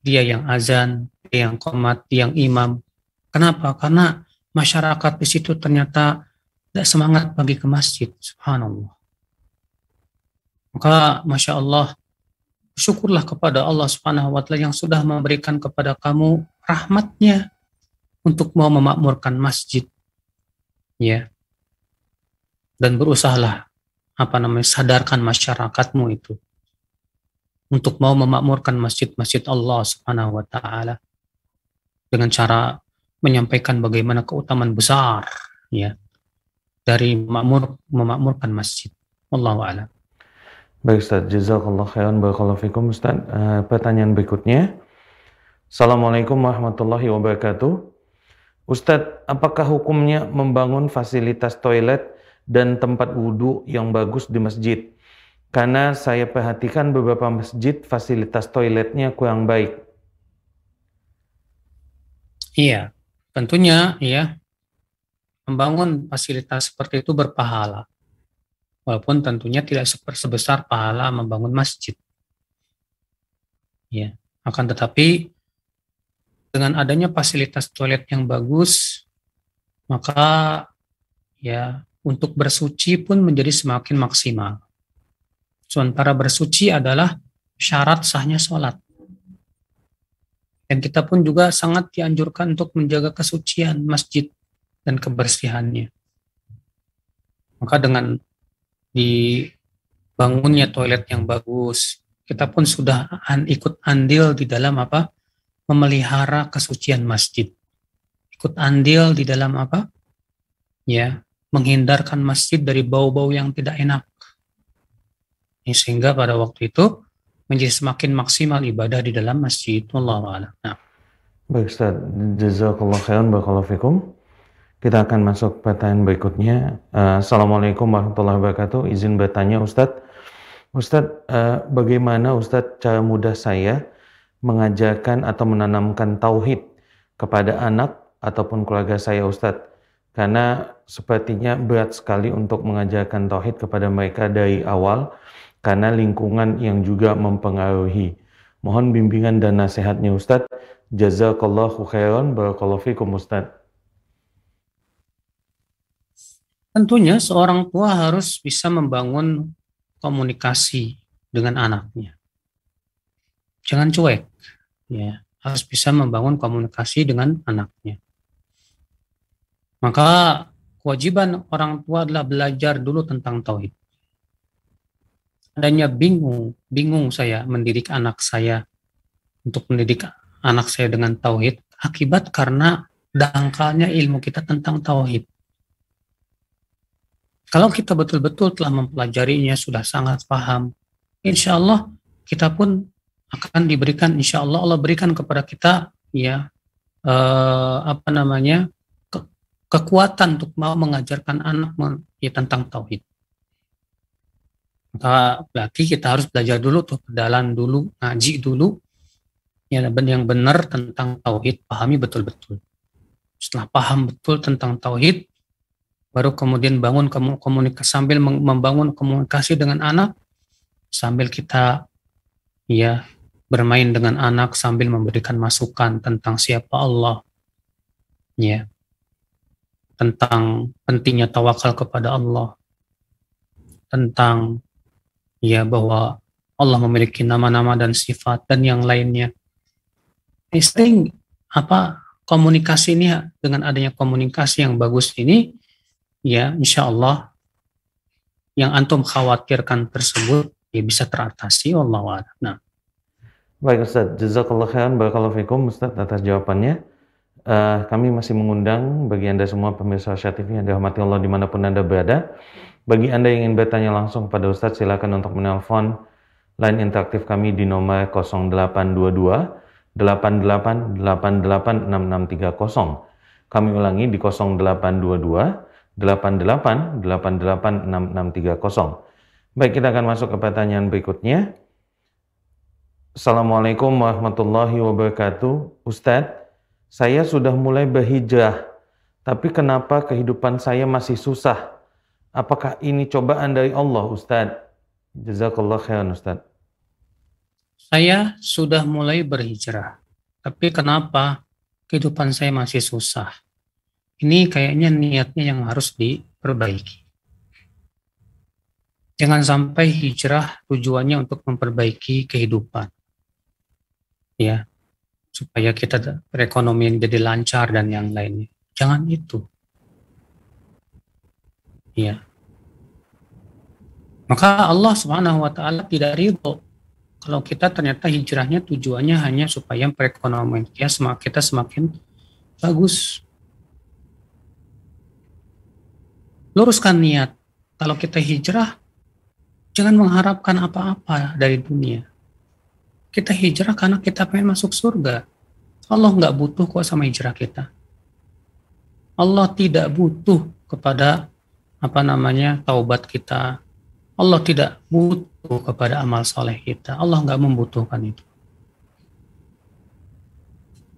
Dia yang azan, dia yang komat, dia yang imam. Kenapa? Karena masyarakat di situ ternyata tidak semangat pergi ke masjid. Subhanallah. Maka Masya Allah, syukurlah kepada Allah Subhanahu wa Ta'ala yang sudah memberikan kepada kamu rahmatnya untuk mau memakmurkan masjid. Ya. Dan berusahalah apa namanya sadarkan masyarakatmu itu untuk mau memakmurkan masjid-masjid Allah Subhanahu wa taala dengan cara menyampaikan bagaimana keutamaan besar ya dari makmur memakmurkan masjid. Wallahu a'lam. Baik Ustaz, jazakallah khairan barakallahu fikum Ustaz. Uh, pertanyaan berikutnya. Assalamualaikum warahmatullahi wabarakatuh. Ustadz, apakah hukumnya membangun fasilitas toilet dan tempat wudhu yang bagus di masjid. Karena saya perhatikan beberapa masjid fasilitas toiletnya kurang baik. Iya, tentunya ya membangun fasilitas seperti itu berpahala. Walaupun tentunya tidak sebesar pahala membangun masjid. Ya, akan tetapi dengan adanya fasilitas toilet yang bagus, maka ya untuk bersuci pun menjadi semakin maksimal. Sementara bersuci adalah syarat sahnya sholat. Dan kita pun juga sangat dianjurkan untuk menjaga kesucian masjid dan kebersihannya. Maka dengan dibangunnya toilet yang bagus, kita pun sudah ikut andil di dalam apa? Memelihara kesucian masjid. Ikut andil di dalam apa? Ya, menghindarkan masjid dari bau-bau yang tidak enak. Sehingga pada waktu itu menjadi semakin maksimal ibadah di dalam masjid. A'lam. Nah. Baik Ustaz, jazakallah khairan barakallahu fikum. Kita akan masuk pertanyaan berikutnya. Uh, Assalamualaikum warahmatullahi wabarakatuh. Izin bertanya Ustadz. Ustadz, uh, bagaimana Ustadz cara mudah saya mengajarkan atau menanamkan tauhid kepada anak ataupun keluarga saya Ustadz? karena sepertinya berat sekali untuk mengajarkan tauhid kepada mereka dari awal karena lingkungan yang juga mempengaruhi. Mohon bimbingan dan nasihatnya Ustadz. Jazakallahu khairan barakallahu fikum Ustadz. Tentunya seorang tua harus bisa membangun komunikasi dengan anaknya. Jangan cuek, ya. Harus bisa membangun komunikasi dengan anaknya. Maka kewajiban orang tua adalah belajar dulu tentang tauhid. Adanya bingung, bingung saya mendidik anak saya untuk mendidik anak saya dengan tauhid akibat karena dangkalnya ilmu kita tentang tauhid. Kalau kita betul-betul telah mempelajarinya, sudah sangat paham, insya Allah kita pun akan diberikan, insya Allah Allah berikan kepada kita ya eh, apa namanya kekuatan untuk mau mengajarkan anak ya, tentang tauhid. Maka berarti kita harus belajar dulu tuh, pedalan dulu, ngaji dulu, ya yang benar tentang tauhid, pahami betul-betul. Setelah paham betul tentang tauhid, baru kemudian bangun komunikasi sambil membangun komunikasi dengan anak, sambil kita ya bermain dengan anak sambil memberikan masukan tentang siapa Allah. Ya, tentang pentingnya tawakal kepada Allah, tentang ya bahwa Allah memiliki nama-nama dan sifat dan yang lainnya. Ini apa komunikasi ini dengan adanya komunikasi yang bagus ini, ya insya Allah yang antum khawatirkan tersebut ya bisa teratasi Allah Nah. Baik Ustaz, jazakallah khairan barakallahu fikum Ustaz atas jawabannya. Uh, kami masih mengundang bagi Anda semua pemirsa Asia TV yang dirahmati Allah di mana pun Anda berada, Bagi Anda yang ingin bertanya langsung pada Ustadz, silakan untuk menelpon line interaktif kami di nomor 0822 88886630. Kami ulangi di 0822 88886630. Baik, kita akan masuk ke pertanyaan berikutnya. Assalamualaikum warahmatullahi wabarakatuh. Ustadz, saya sudah mulai berhijrah, tapi kenapa kehidupan saya masih susah? Apakah ini cobaan dari Allah, Ustadz? Jazakallah khairan, Ustadz. Saya sudah mulai berhijrah, tapi kenapa kehidupan saya masih susah? Ini kayaknya niatnya yang harus diperbaiki. Jangan sampai hijrah tujuannya untuk memperbaiki kehidupan. Ya, supaya kita perekonomian jadi lancar dan yang lainnya. Jangan itu. Ya. Maka Allah Subhanahu wa taala tidak ridho kalau kita ternyata hijrahnya tujuannya hanya supaya perekonomian semakin kita semakin bagus. Luruskan niat. Kalau kita hijrah, jangan mengharapkan apa-apa dari dunia. Kita hijrah karena kita pengen masuk surga. Allah nggak butuh kok sama hijrah kita. Allah tidak butuh kepada apa namanya taubat kita, Allah tidak butuh kepada amal soleh kita. Allah nggak membutuhkan itu.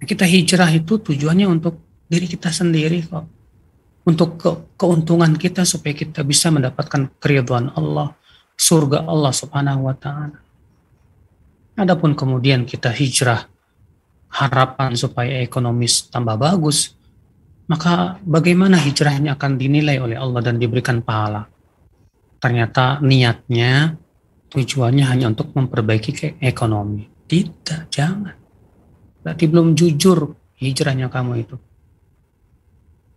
Kita hijrah itu tujuannya untuk diri kita sendiri kok. Untuk ke keuntungan kita supaya kita bisa mendapatkan keriduan Allah, surga Allah subhanahu wa ta'ala. Adapun kemudian kita hijrah harapan supaya ekonomis tambah bagus, maka bagaimana hijrahnya akan dinilai oleh Allah dan diberikan pahala? ternyata niatnya tujuannya hanya untuk memperbaiki ekonomi. Tidak, jangan. Berarti belum jujur hijrahnya kamu itu.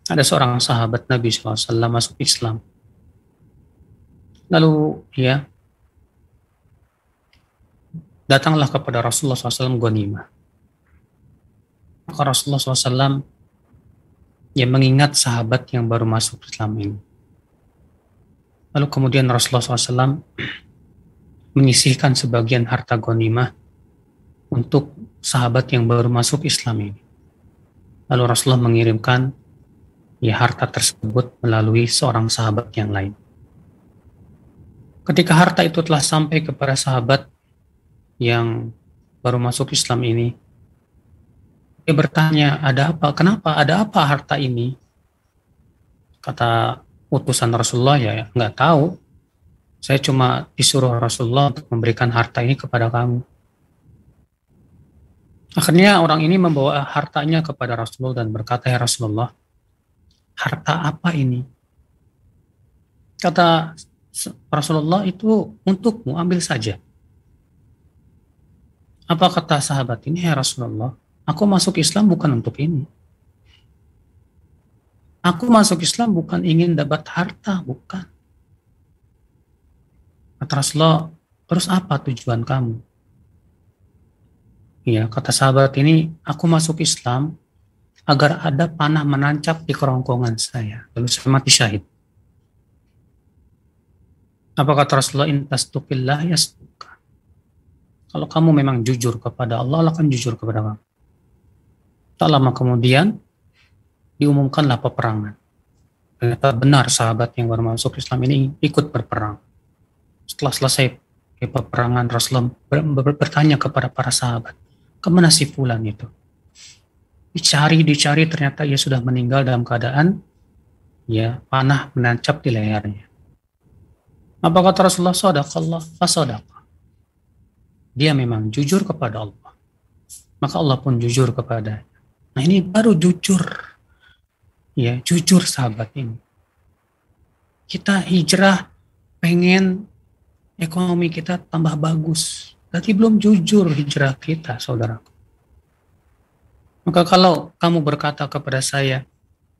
Ada seorang sahabat Nabi SAW masuk Islam. Lalu ya datanglah kepada Rasulullah SAW ghanimah. Maka Rasulullah SAW yang mengingat sahabat yang baru masuk Islam ini. Lalu kemudian Rasulullah SAW (clears throat) menyisihkan sebagian harta ghanimah untuk sahabat yang baru masuk Islam ini. Lalu Rasulullah mengirimkan ya harta tersebut melalui seorang sahabat yang lain. Ketika harta itu telah sampai kepada sahabat yang baru masuk Islam ini, dia bertanya, ada apa? Kenapa? Ada apa harta ini? Kata utusan Rasulullah ya nggak tahu. Saya cuma disuruh Rasulullah untuk memberikan harta ini kepada kamu. Akhirnya orang ini membawa hartanya kepada Rasulullah dan berkata, Ya Rasulullah, harta apa ini? Kata Rasulullah itu untukmu, ambil saja. Apa kata sahabat ini, Ya Rasulullah, aku masuk Islam bukan untuk ini. Aku masuk Islam bukan ingin dapat harta, bukan. Kata Rasulullah, terus apa tujuan kamu? Ya, kata sahabat ini, aku masuk Islam agar ada panah menancap di kerongkongan saya. Lalu saya mati syahid. Apa kata Rasulullah, intas tukillah ya Kalau kamu memang jujur kepada Allah, Allah akan jujur kepada kamu. Tak lama kemudian, diumumkanlah peperangan. Ternyata benar sahabat yang baru masuk Islam ini ikut berperang. Setelah selesai peperangan Rasulullah bertanya kepada para sahabat, ke mana si Fulan itu? Dicari, dicari ternyata ia sudah meninggal dalam keadaan ya panah menancap di lehernya. Apa kata Rasulullah? Sadaqallah, fasadaqah. Dia memang jujur kepada Allah. Maka Allah pun jujur kepada. Nah ini baru jujur. Ya jujur sahabat ini. Kita hijrah pengen ekonomi kita tambah bagus. Berarti belum jujur hijrah kita saudaraku. Maka kalau kamu berkata kepada saya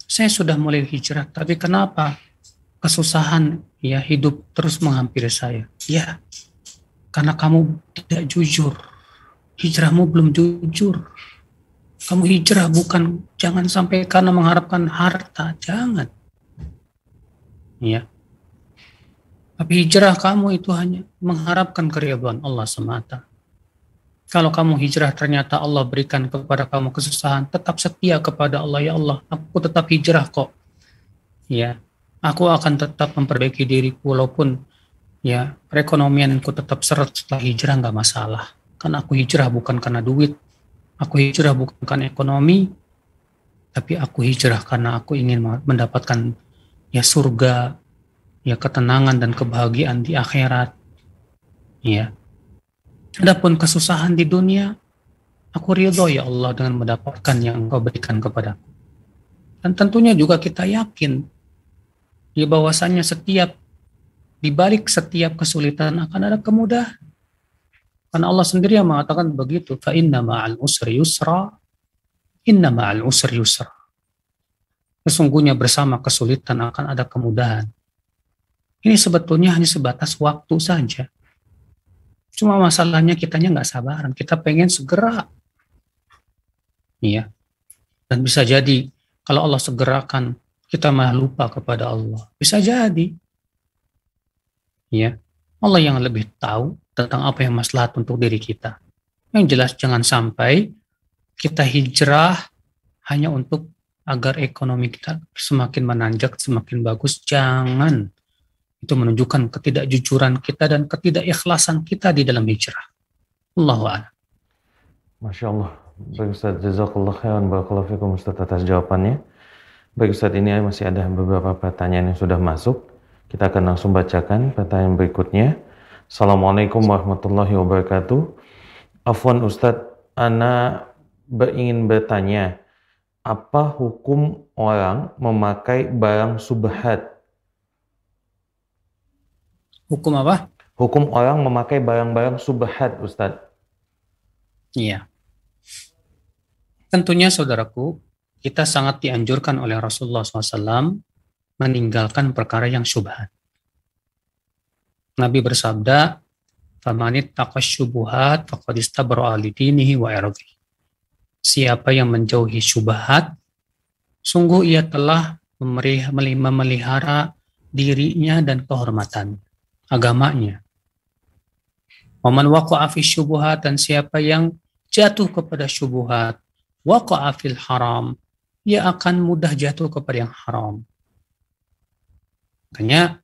saya sudah mulai hijrah tapi kenapa kesusahan ya hidup terus menghampiri saya? Ya karena kamu tidak jujur. Hijrahmu belum jujur kamu hijrah bukan jangan sampai karena mengharapkan harta, jangan. Ya. Tapi hijrah kamu itu hanya mengharapkan keridhaan Allah semata. Kalau kamu hijrah ternyata Allah berikan kepada kamu kesusahan, tetap setia kepada Allah ya Allah. Aku tetap hijrah kok. Ya, aku akan tetap memperbaiki diriku walaupun ya perekonomianku tetap seret setelah hijrah nggak masalah. Karena aku hijrah bukan karena duit, aku hijrah bukan karena ekonomi, tapi aku hijrah karena aku ingin mendapatkan ya surga, ya ketenangan dan kebahagiaan di akhirat. Ya, Adapun kesusahan di dunia, aku ridho ya Allah dengan mendapatkan yang engkau berikan kepadaku. Dan tentunya juga kita yakin di bahwasannya setiap di balik setiap kesulitan akan ada kemudahan. Karena Allah sendiri yang mengatakan begitu, fa inna ma'al usri yusra, inna ma'al usri yusra. Sesungguhnya bersama kesulitan akan ada kemudahan. Ini sebetulnya hanya sebatas waktu saja. Cuma masalahnya kitanya nggak sabaran. Kita pengen segera. Iya. Dan bisa jadi kalau Allah segerakan, kita malah lupa kepada Allah. Bisa jadi. Iya. Allah yang lebih tahu tentang apa yang maslahat untuk diri kita. Yang jelas jangan sampai kita hijrah hanya untuk agar ekonomi kita semakin menanjak, semakin bagus. Jangan itu menunjukkan ketidakjujuran kita dan ketidakikhlasan kita di dalam hijrah. Allahu a'lam. Masya Allah. Baik Ustaz, jazakallah khairan barakallahu fikum Ustaz atas jawabannya. Baik Ustaz, ini masih ada beberapa pertanyaan yang sudah masuk. Kita akan langsung bacakan pertanyaan berikutnya. Assalamualaikum warahmatullahi wabarakatuh. Afwan Ustaz, Ana ingin bertanya, apa hukum orang memakai barang subhat Hukum apa? Hukum orang memakai barang-barang subhat, Ustadz. Iya. Tentunya saudaraku, kita sangat dianjurkan oleh Rasulullah SAW meninggalkan perkara yang syubhat. Nabi bersabda, "Famanit taqas syubuhat faqad istabra wa irdi." Siapa yang menjauhi syubhat, sungguh ia telah memelihara dirinya dan kehormatan agamanya. Waman waqa'a fi syubuhat dan siapa yang jatuh kepada syubuhat, waqa'a fil haram, ia akan mudah jatuh kepada yang haram. Makanya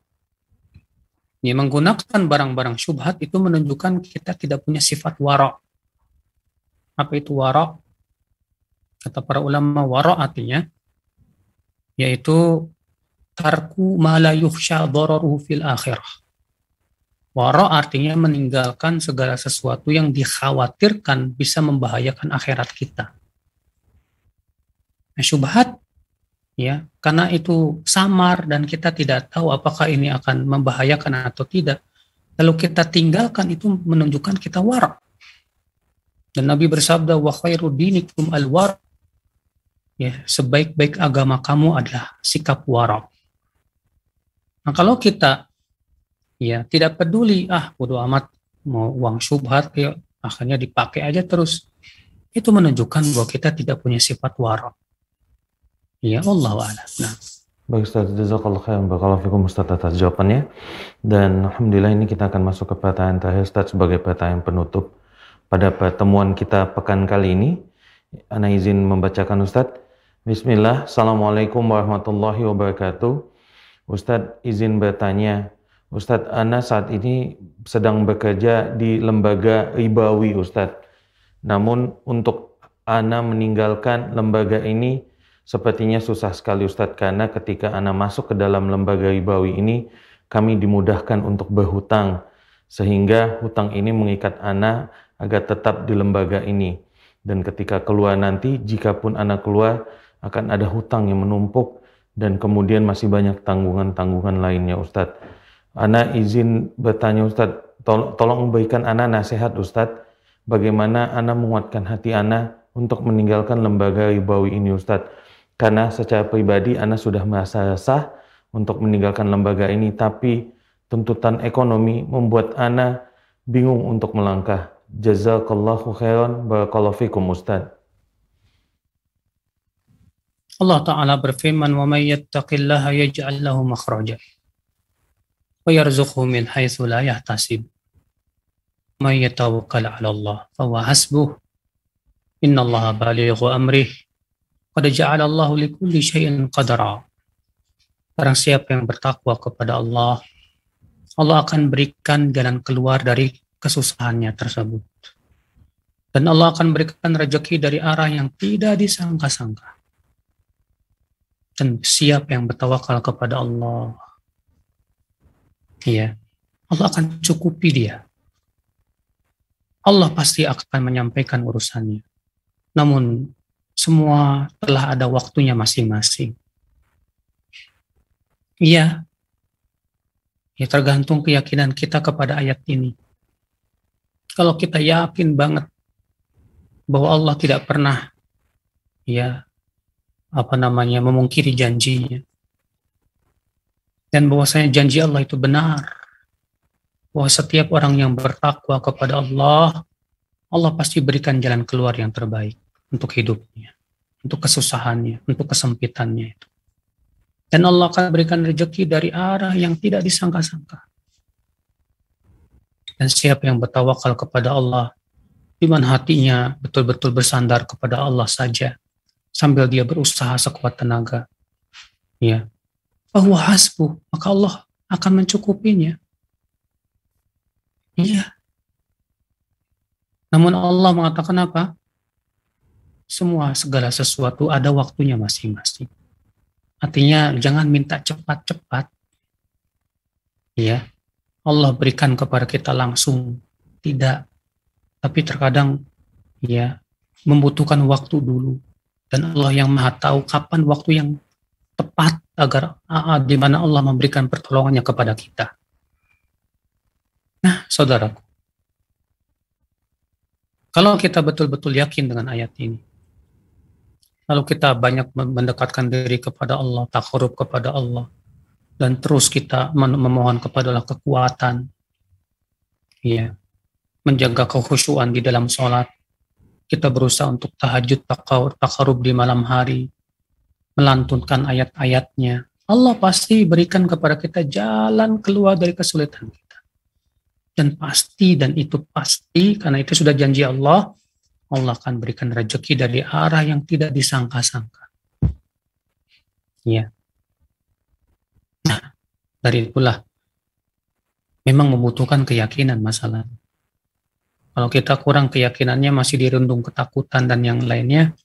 ya, menggunakan barang-barang syubhat itu menunjukkan kita tidak punya sifat wara. Apa itu wara? Kata para ulama wara artinya yaitu tarku ma la yukhsha fil akhirah Waro artinya meninggalkan segala sesuatu yang dikhawatirkan bisa membahayakan akhirat kita. Nah, syubhat ya, karena itu samar dan kita tidak tahu apakah ini akan membahayakan atau tidak. Lalu kita tinggalkan itu menunjukkan kita wara. Dan Nabi bersabda wa khairu dinikum al war. Ya, sebaik-baik agama kamu adalah sikap wara. Nah, kalau kita ya tidak peduli ah bodo amat mau uang subhat ya akhirnya dipakai aja terus itu menunjukkan bahwa kita tidak punya sifat wara ya Allah a'lam nah Baik Ustaz, jazakallah khairan barakallahu Ustaz atas jawabannya. Dan Alhamdulillah ini kita akan masuk ke pertanyaan terakhir Ustaz sebagai pertanyaan penutup. Pada pertemuan kita pekan kali ini, Ana izin membacakan Ustaz. Bismillah, Assalamualaikum warahmatullahi wabarakatuh. Ustaz izin bertanya, Ustadz Ana saat ini sedang bekerja di lembaga ribawi Ustadz. Namun untuk Ana meninggalkan lembaga ini sepertinya susah sekali Ustadz karena ketika Ana masuk ke dalam lembaga ribawi ini kami dimudahkan untuk berhutang sehingga hutang ini mengikat Ana agar tetap di lembaga ini. Dan ketika keluar nanti, jikapun Ana keluar, akan ada hutang yang menumpuk dan kemudian masih banyak tanggungan-tanggungan lainnya Ustadz. Ana izin bertanya Ustadz, tol tolong berikan Ana nasihat Ustadz, bagaimana Ana menguatkan hati Ana untuk meninggalkan lembaga ribawi ini Ustadz Karena secara pribadi Ana sudah merasa resah untuk meninggalkan lembaga ini, tapi tuntutan ekonomi membuat Ana bingung untuk melangkah. Jazakallahu khairan, barakallahu fikum Ustadz. Allah Ta'ala berfirman, وَمَنْ يَتَّقِ اللَّهَ يَجْعَلْ لَهُ مَخْرَجًا ويرزقه من حيث لا يحتسب من يتوكل على الله فهو حسبه إن الله بالغ أمره Qad ja'alallahu likulli syai'in qadara. Barang siapa yang bertakwa kepada Allah, Allah akan berikan jalan keluar dari kesusahannya tersebut. Dan Allah akan berikan rejeki dari arah yang tidak disangka-sangka. Dan siapa yang bertawakal kepada Allah, ya, Allah akan cukupi dia. Allah pasti akan menyampaikan urusannya. Namun semua telah ada waktunya masing-masing. Iya, ya tergantung keyakinan kita kepada ayat ini. Kalau kita yakin banget bahwa Allah tidak pernah ya apa namanya memungkiri janjinya dan bahwasanya janji Allah itu benar bahwa setiap orang yang bertakwa kepada Allah Allah pasti berikan jalan keluar yang terbaik untuk hidupnya untuk kesusahannya untuk kesempitannya itu dan Allah akan berikan rezeki dari arah yang tidak disangka-sangka. Dan siapa yang bertawakal kepada Allah, di mana hatinya betul-betul bersandar kepada Allah saja, sambil dia berusaha sekuat tenaga, ya, bahwa hasbu, maka Allah akan mencukupinya. Iya. Namun Allah mengatakan apa? Semua segala sesuatu ada waktunya masing-masing. Artinya jangan minta cepat-cepat. Ya. Allah berikan kepada kita langsung. Tidak. Tapi terkadang ya membutuhkan waktu dulu. Dan Allah yang Maha tahu kapan waktu yang tepat agar uh, di mana Allah memberikan pertolongannya kepada kita. Nah, saudaraku, kalau kita betul-betul yakin dengan ayat ini, Lalu kita banyak mendekatkan diri kepada Allah, takarub kepada Allah. Dan terus kita memohon kepada Allah kekuatan. Ya, menjaga kekhusyuan di dalam sholat. Kita berusaha untuk tahajud takarub di malam hari. Melantunkan ayat-ayatnya. Allah pasti berikan kepada kita jalan keluar dari kesulitan kita. Dan pasti, dan itu pasti, karena itu sudah janji Allah, Allah akan berikan rezeki dari arah yang tidak disangka-sangka. Ya. Nah, dari itulah memang membutuhkan keyakinan masalah. Kalau kita kurang keyakinannya masih dirundung ketakutan dan yang lainnya,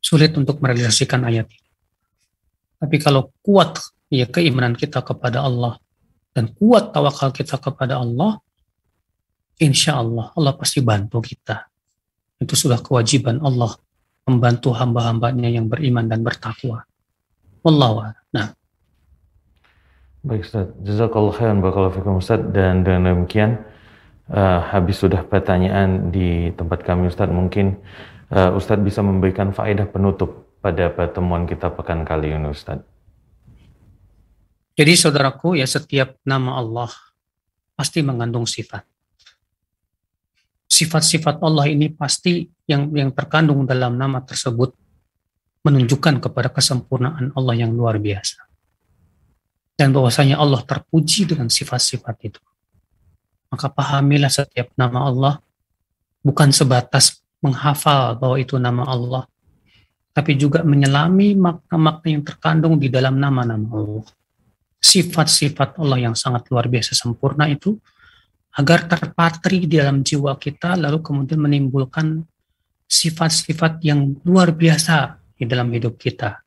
sulit untuk merealisasikan ayat ini. Tapi kalau kuat ya keimanan kita kepada Allah dan kuat tawakal kita kepada Allah, insya Allah Allah pasti bantu kita itu sudah kewajiban Allah membantu hamba-hambanya yang beriman dan bertakwa. Wallahu Nah. Baik Ustaz, jazakallah khairan barakallahu fikum Ustaz dan dengan demikian uh, habis sudah pertanyaan di tempat kami Ustaz mungkin uh, Ustaz bisa memberikan faedah penutup pada pertemuan kita pekan kali ini Ustaz. Jadi saudaraku ya setiap nama Allah pasti mengandung sifat sifat-sifat Allah ini pasti yang yang terkandung dalam nama tersebut menunjukkan kepada kesempurnaan Allah yang luar biasa. Dan bahwasanya Allah terpuji dengan sifat-sifat itu. Maka pahamilah setiap nama Allah bukan sebatas menghafal bahwa itu nama Allah, tapi juga menyelami makna-makna yang terkandung di dalam nama-nama Allah. Sifat-sifat Allah yang sangat luar biasa sempurna itu agar terpatri di dalam jiwa kita lalu kemudian menimbulkan sifat-sifat yang luar biasa di dalam hidup kita.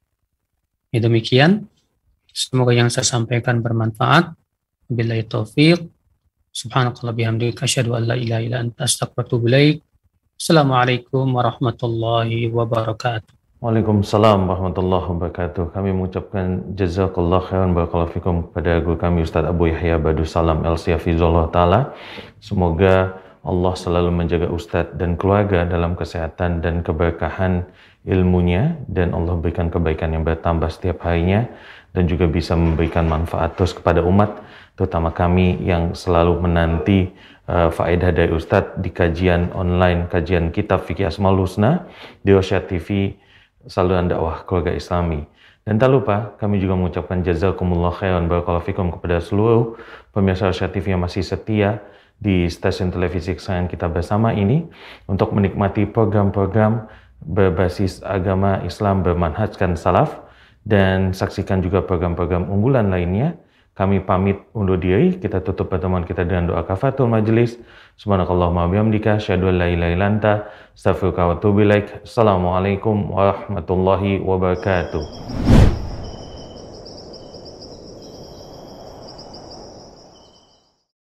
Ya demikian. Semoga yang saya sampaikan bermanfaat. Bila taufik. Subhanakallah bihamdika asyhadu an la ilaha illa anta astaghfiruka Assalamualaikum warahmatullahi wabarakatuh. Waalaikumsalam warahmatullahi wabarakatuh. Kami mengucapkan jazakallah khairan barakallahu fikum kepada guru kami Ustaz Abu Yahya Badu Salam El Siyafizullah Ta'ala. Semoga Allah selalu menjaga Ustaz dan keluarga dalam kesehatan dan keberkahan ilmunya dan Allah berikan kebaikan yang bertambah setiap harinya dan juga bisa memberikan manfaat terus kepada umat terutama kami yang selalu menanti uh, faedah dari Ustadz di kajian online kajian kitab Fikih Asmaul Husna di Osha TV saluran dakwah keluarga Islami. Dan tak lupa, kami juga mengucapkan jazakumullah khairan barakallahu fikum kepada seluruh pemirsa Rasyad TV yang masih setia di stasiun televisi kesayangan kita bersama ini untuk menikmati program-program berbasis agama Islam bermanhajkan salaf dan saksikan juga program-program unggulan lainnya. Kami pamit undur diri, kita tutup pertemuan kita dengan doa kafatul majlis. Subhanakallahumma bihamdika, syahadu la ilaha illa anta, astaghfiruka wa atubu ilaik. Assalamualaikum warahmatullahi wabarakatuh.